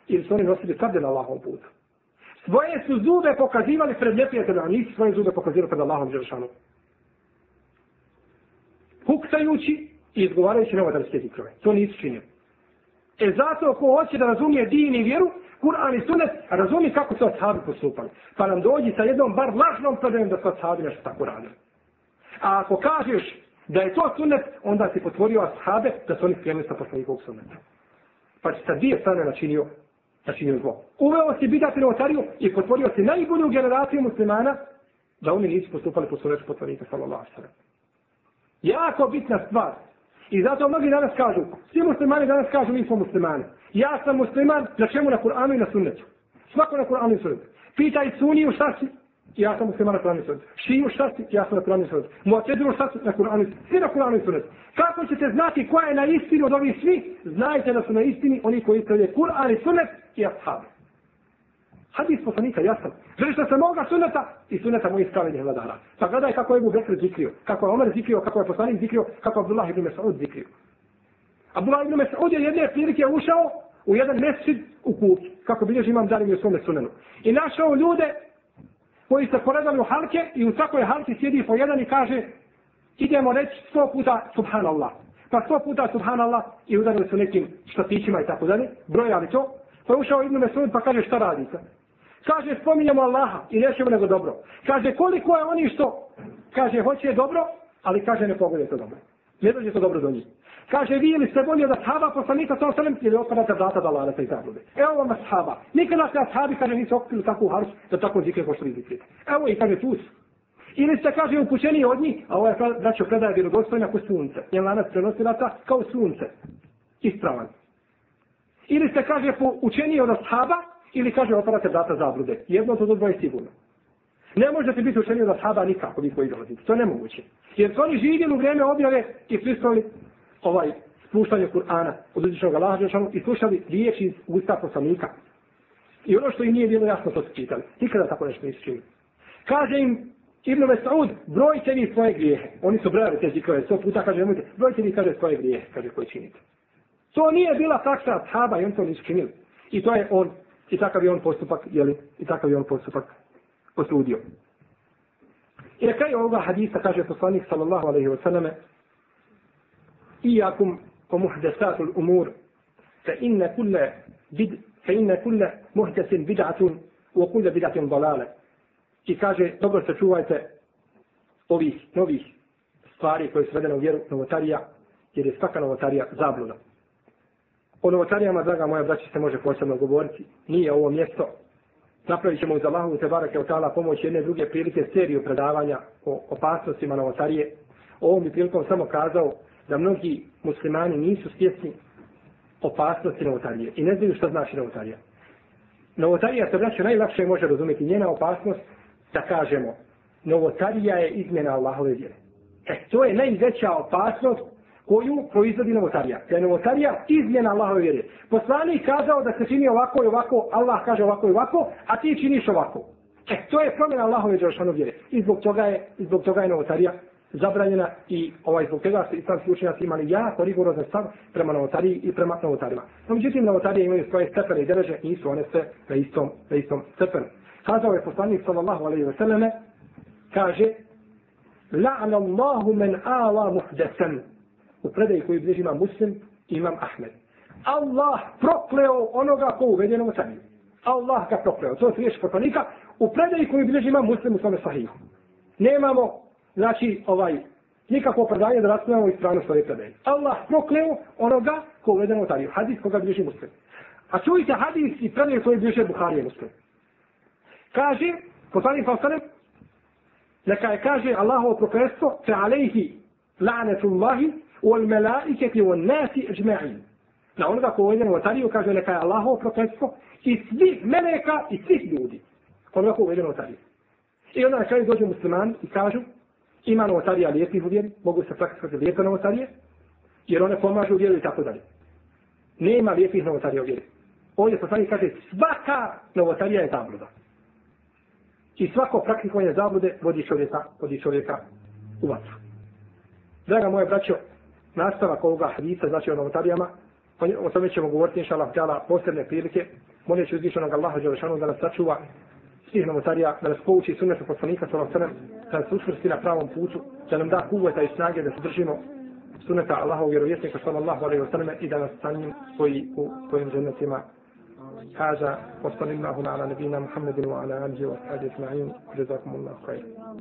ili su oni nosili sablje na Allahom putu. Svoje su zube pokazivali pred neprijateljima, a nisu svoje zube pokazivali pred Allahom Đeršanom kuksajući i izgovarajući novotarske zikrove. To nisu činili. E zato ko hoće da razumije din i vjeru, Kur'an i Sunnet, razumi kako su ashabi postupali. Pa nam dođi sa jednom bar lažnom predajem da su ashabi nešto tako radili. A ako kažeš da je to sunnet, onda si potvorio ashabe da su oni skrenuli sa poslanikovog sunneta. Pa si sa dvije strane načinio, načinio zlo. Uveo si bidati novotariju i potvorio si najbolju generaciju muslimana da oni nisu postupali po sunnetu poslanika sallallahu alaihi Jako bitna stvar. I zato mnogi danas kažu, svi muslimani danas kažu mi smo muslimani. Ja sam musliman, na čemu na Kur'anu i na sunnetu. Svako na Kur'anu i sunnetu. Pitaj suniju šta si, ja sam musliman na Kur'anu i sunnetu. Šiju šta si, ja sam na Kur'anu i sunnetu. Muateziru šta si, na Kur'anu i sunnetu. Svi na Kur'anu i sunnetu. Kako ćete znati koja je na istini od ovih svih? Znajte da su na istini oni koji ispravljaju Kur'an i sunnet i ashab. Hadis poslanika, jasan. Želiš da se moga suneta i suneta mojih spravljenih vladara. Pa gledaj kako je Ebu Bekr zikrio, kako je Omer zikrio, kako je poslanik zikrio, kako je Abdullah ibn Mes'ud zikrio. Abdullah ibn Mes'ud je jedne prilike ušao u jedan mesčid u kuću, kako bilježi imam dalim u svome sunenu. I našao ljude koji se poredali u halke i u svakoj halki sjedi po jedan i kaže idemo reći sto puta subhanallah. Pa sto puta subhanallah i udarili su nekim štatićima i tako dalje, brojali to. Pa ušao Ibn Mesud pa kaže šta radite? Kaže spominjamo Allaha i nećemo nego dobro. Kaže koliko je oni što kaže hoće dobro, ali kaže ne pogode to dobro. Ne dođe to dobro do njih. Kaže, vi ili ste bolji od ashaba poslanika sa osalem ili otpadate vrata da lalete i zablude. Evo vam ashaba. Nikada se ashabi, kaže, nisu okupili takvu harus da tako zikre ko što vi zikrite. Evo i kaže, tu su. Ili ste, kaže, upućeni od njih, a ovo je, braćo, predaje vjerodostojna kao sunce. Njen lanac prenosilaca kao sunce. Ispravan. Ili ste, kaže, učeni od ashaba, ili kaže, otpadate vrata zablude. Jedno to dvoje sigurno. Ne možete biti učeni od ashaba nikako, vi koji dolazite. To je nemoguće. Jer su oni živjeli u vrijeme objave i pristali ovaj spuštanje Kur'ana od uzvišnog Allaha Đelšanu i slušali riječi iz usta poslanika. I ono što im nije bilo jasno, to su čitali. Nikada tako nešto nisu čuli. Kaže im Ibn Mesaud, brojite vi svoje grijehe. Oni su brojali te zikove, sto puta kaže, nemojte, brojite vi, kaže, svoje grijehe, kaže, koje činite. To nije bila taksa shaba i on to nisu činili. I to je on, I takav je on postupak, jeli, i takav je on postupak posudio. I na kraju ovoga hadisa kaže poslanik sallallahu alaihi wa sallame Iyakum o muhdesatul umur fa inna kulle bid, fa inna kulle muhdesin bidatun wa okulle bidatun dalale. I kaže dobro se čuvajte ovih novih stvari koje su vedene u vjeru novotarija jer je svaka novotarija zabluna. O novotarijama, draga moja braća, se može posebno govoriti. Nije ovo mjesto. Napravit ćemo uz Allahovu te barake od tala pomoć jedne druge prilike seriju predavanja o opasnostima novotarije. O ovom bi prilikom samo kazao da mnogi muslimani nisu svjesni opasnosti novotarije i ne znaju što znači novotarija. Novotarija se braćo najlakše može razumjeti njena opasnost da kažemo novotarija je izmjena Allahove vjere. E, to je najveća opasnost koju proizvodi novotarija. Da je novotarija izmjena Allahove vjere. Poslanik kazao da se čini ovako i ovako, Allah kaže ovako i ovako, a ti činiš ovako. E, to je promjena Allahove vjere. I zbog toga je, zbog toga je novotarija zabranjena i ovaj zbog toga su islamski učenjaci imali jako rigorozan stav prema novotariji i prema novotarima. No, međutim, novotarije imaju svoje stepene i dereže, nisu one sve na istom, na istom stepenu. Kazao je poslanik sallallahu alaihi wa sallame, kaže, la'na Allahu men ala muhdesan. U predaji koji bliži imam muslim, imam Ahmed. Allah prokleo onoga ko uvede novotariju. Allah ga prokleo. To je riječ poslanika u predaji koji bliži imam muslim u svome sahihu. Nemamo znači ovaj nikakvo predanje da raspravljamo ispravnost svoje predaje. Allah prokleo onoga ko uvede notariju. Hadis koga bliži muslim. A čujte hadis i predaje koje bliže Buharije muslim. Kaže, poslanik sa osanem, neka je kaže Allahovo prokletstvo, fe alejhi la'netullahi wal والناس wal. Na onoga ko uveden u otariju kaže neka je Allahovo prokletstvo i svih meleka i svih ljudi. Onoga ko uveden u otariju. I onda na kraju dođu muslimani i kažu, ima novotarija lijepih u vjeri, mogu se praktikovati lijepe novotarije, jer one pomažu u vjeru i tako dalje. Nema lijepih novotarija u vjeri. Ovdje poslanik kaže, svaka novotarija je zabluda. I svako praktikovanje zablude vodi čovjeka, vodi čovjeka u vatru. Draga moje braćo, nastavak ovoga hadisa, znači o novotarijama, o tome ćemo govoriti, inša Allah, posebne prilike, molit ću uzvišenog Allaha Đelešanu da nas sačuva svih novotarija, da nas pouči sunnetu poslanika sallallahu alejhi ve sellem, da nas učvrsti na pravom putu, da nam da kuvveta i snage da se držimo sunneta Allahovog vjerovjesnika sallallahu alejhi ve sellem i da nas sa njim spoji u svojim džennetima. هذا وصلى الله على نبينا محمد وعلى اله وصحبه اجمعين جزاكم الله خيرا